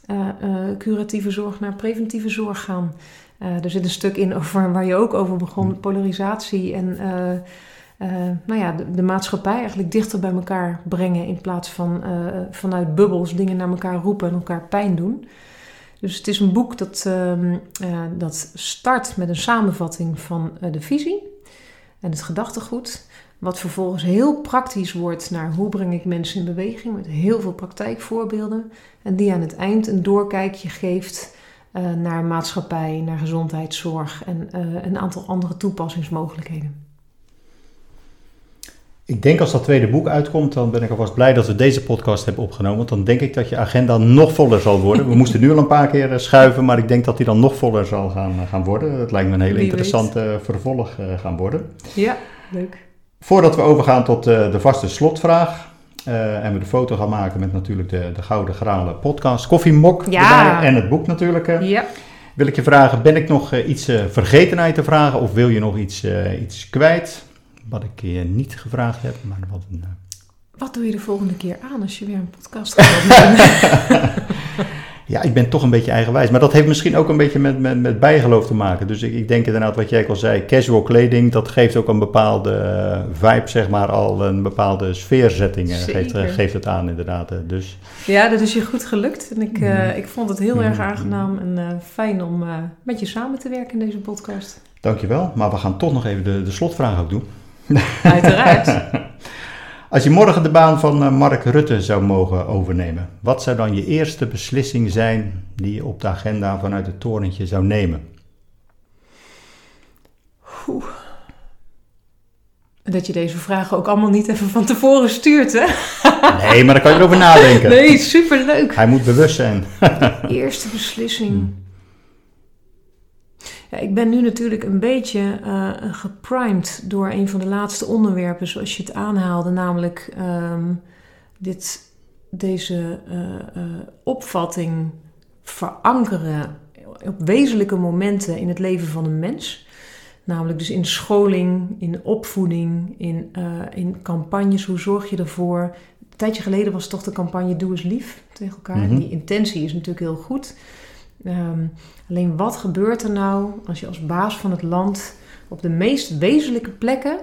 uh, curatieve zorg naar preventieve zorg gaan? er zit een stuk in over, waar je ook over begon, polarisatie en uh, nou ja, de, maatschappij eigenlijk dichter bij elkaar brengen in plaats van uh, vanuit bubbels dingen naar elkaar roepen en elkaar pijn doen. Dus het is een boek dat, uh, dat start met een samenvatting van de visie en het gedachtegoed. Wat vervolgens heel praktisch wordt naar hoe breng ik mensen in beweging met heel veel praktijkvoorbeelden. En die aan het eind een doorkijkje geeft naar maatschappij, naar gezondheidszorg en een aantal andere toepassingsmogelijkheden. Ik denk als dat tweede boek uitkomt, dan ben ik alvast blij dat we deze podcast hebben opgenomen. Want dan denk ik dat je agenda nog voller zal worden. We moesten nu al een paar keer eh, schuiven, maar ik denk dat die dan nog voller zal gaan, eh, gaan worden. Dat lijkt me een hele interessante weet. vervolg gaan worden. Ja, leuk. Voordat we overgaan tot de vaste slotvraag. Uh, en we de foto gaan maken met natuurlijk de, de Gouden Gralen podcast. Koffiemok ja. en het boek natuurlijk. Ja. Wil ik je vragen, ben ik nog iets vergeten te vragen? Of wil je nog iets, iets kwijt? Wat ik je niet gevraagd heb. Maar wat, een, uh... wat doe je de volgende keer aan als je weer een podcast gaat ja, ik ben toch een beetje eigenwijs. Maar dat heeft misschien ook een beetje met, met, met bijgeloof te maken. Dus ik, ik denk inderdaad wat jij al zei, casual kleding, dat geeft ook een bepaalde uh, vibe, zeg maar, al een bepaalde sfeerzetting uh, geeft, geeft het aan inderdaad. Dus. Ja, dat is je goed gelukt. En ik, mm. ik vond het heel mm. erg aangenaam en fijn om met je samen te werken in deze podcast. Dankjewel, maar we gaan toch nog even de, de slotvraag ook doen. Uiteraard. Als je morgen de baan van eh, Mark Rutte zou mogen overnemen, wat zou dan je eerste beslissing zijn die je op de agenda vanuit het torentje zou nemen? Oeh. Dat je deze vragen ook allemaal niet even van tevoren stuurt, hè? Nee, maar daar kan je erover nadenken. Nee, superleuk. Hij moet bewust zijn. eerste beslissing. Hmm. Ja, ik ben nu natuurlijk een beetje uh, geprimed door een van de laatste onderwerpen, zoals je het aanhaalde, namelijk ehm, dit, deze uh, opvatting verankeren op wezenlijke momenten in het leven van een mens. Namelijk dus in scholing, in opvoeding, in, in campagnes. Hoe zorg je ervoor? Een tijdje geleden was toch de campagne Doe eens lief tegen elkaar. Mhm. Die intentie is natuurlijk heel goed. Ehm, alleen wat gebeurt er nou als je als baas van het land op de meest wezenlijke plekken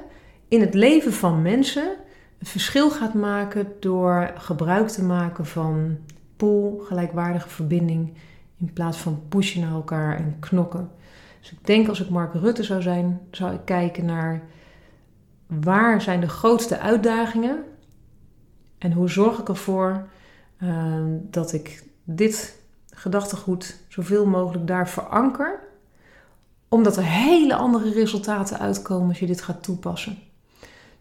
in het leven van mensen een verschil gaat maken door gebruik te maken van pool, gelijkwaardige verbinding, in plaats van pushen naar elkaar en knokken. Dus ik denk als ik Mark Rutte zou zijn, zou ik kijken naar waar zijn de grootste uitdagingen en hoe zorg ik ervoor uh, dat ik dit gedachtegoed zoveel mogelijk daar veranker. Omdat er hele andere resultaten uitkomen als je dit gaat toepassen.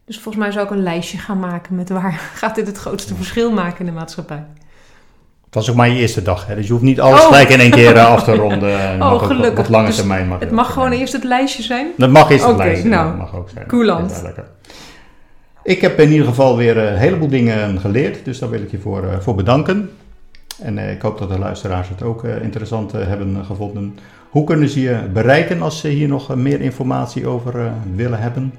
Dus volgens mij zou ik een lijstje gaan maken met waar gaat dit het grootste verschil maken in de maatschappij. Het was ook maar je eerste dag, hè? dus je hoeft niet alles oh. gelijk in één keer eh, af te ronden. oh, gelukkig. Wat lange dus termijn mag Het mag gewoon eerst het lijstje zijn? Dat mag eerst het lijstje nou, dat mag ook zijn. Coolant. Ik heb in ieder geval weer een heleboel dingen geleerd, dus daar wil ik je voor, voor bedanken. En eh, ik hoop dat de luisteraars het ook eh, interessant eh, hebben gevonden. Hoe kunnen ze je bereiken als ze hier nog meer informatie over willen hebben?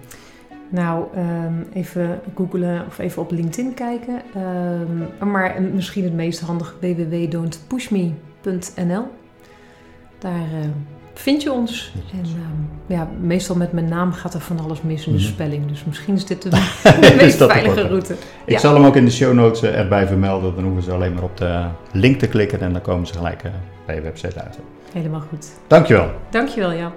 Nou, ehm, even googlen of even op LinkedIn kijken. Um, maar misschien het meest handige www.don'tpushme.nl. Daar vind je ons. En ehm, ja, meestal met mijn naam gaat er van alles mis in de mhm. spelling. Dus misschien is dit de, meest veilige route. Ik zal hem ook in de show notes eh, erbij vermelden. Dan hoeven ze alleen maar op de link te klikken en dan komen ze gelijk eh, bij je website uit. Helemaal goed. Dankjewel. Dankjewel, ja.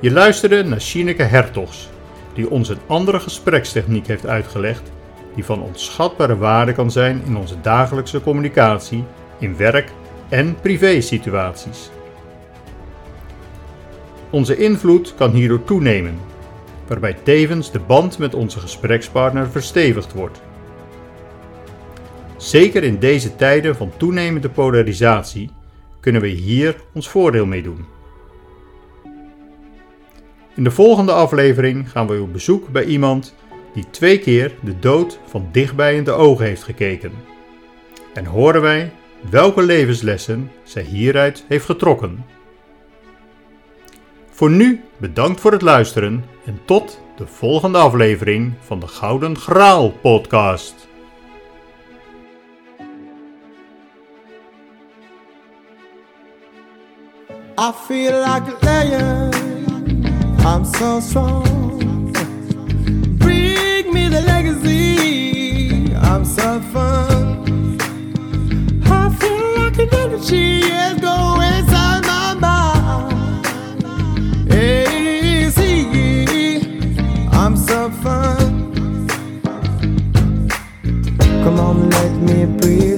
Je luisterde naar Shineke Hertogs, die ons een andere gesprekstechniek heeft uitgelegd die van onschatbare waarde kan zijn in onze dagelijkse communicatie, in werk- en privé-situaties. Onze invloed kan hierdoor toenemen, waarbij tevens de band met onze gesprekspartner verstevigd wordt. Zeker in deze tijden van toenemende polarisatie kunnen we hier ons voordeel mee doen. In de volgende aflevering gaan we op bezoek bij iemand die twee keer de dood van dichtbij in de ogen heeft gekeken. En horen wij welke levenslessen zij hieruit heeft getrokken. Voor nu bedankt voor het luisteren en tot de volgende aflevering van de Gouden Graal podcast. I feel like a. I'm so strong. The legacy. I'm suffering. I feel like an energy is going inside my mind. Hey, see, I'm fun. Come on, let me breathe.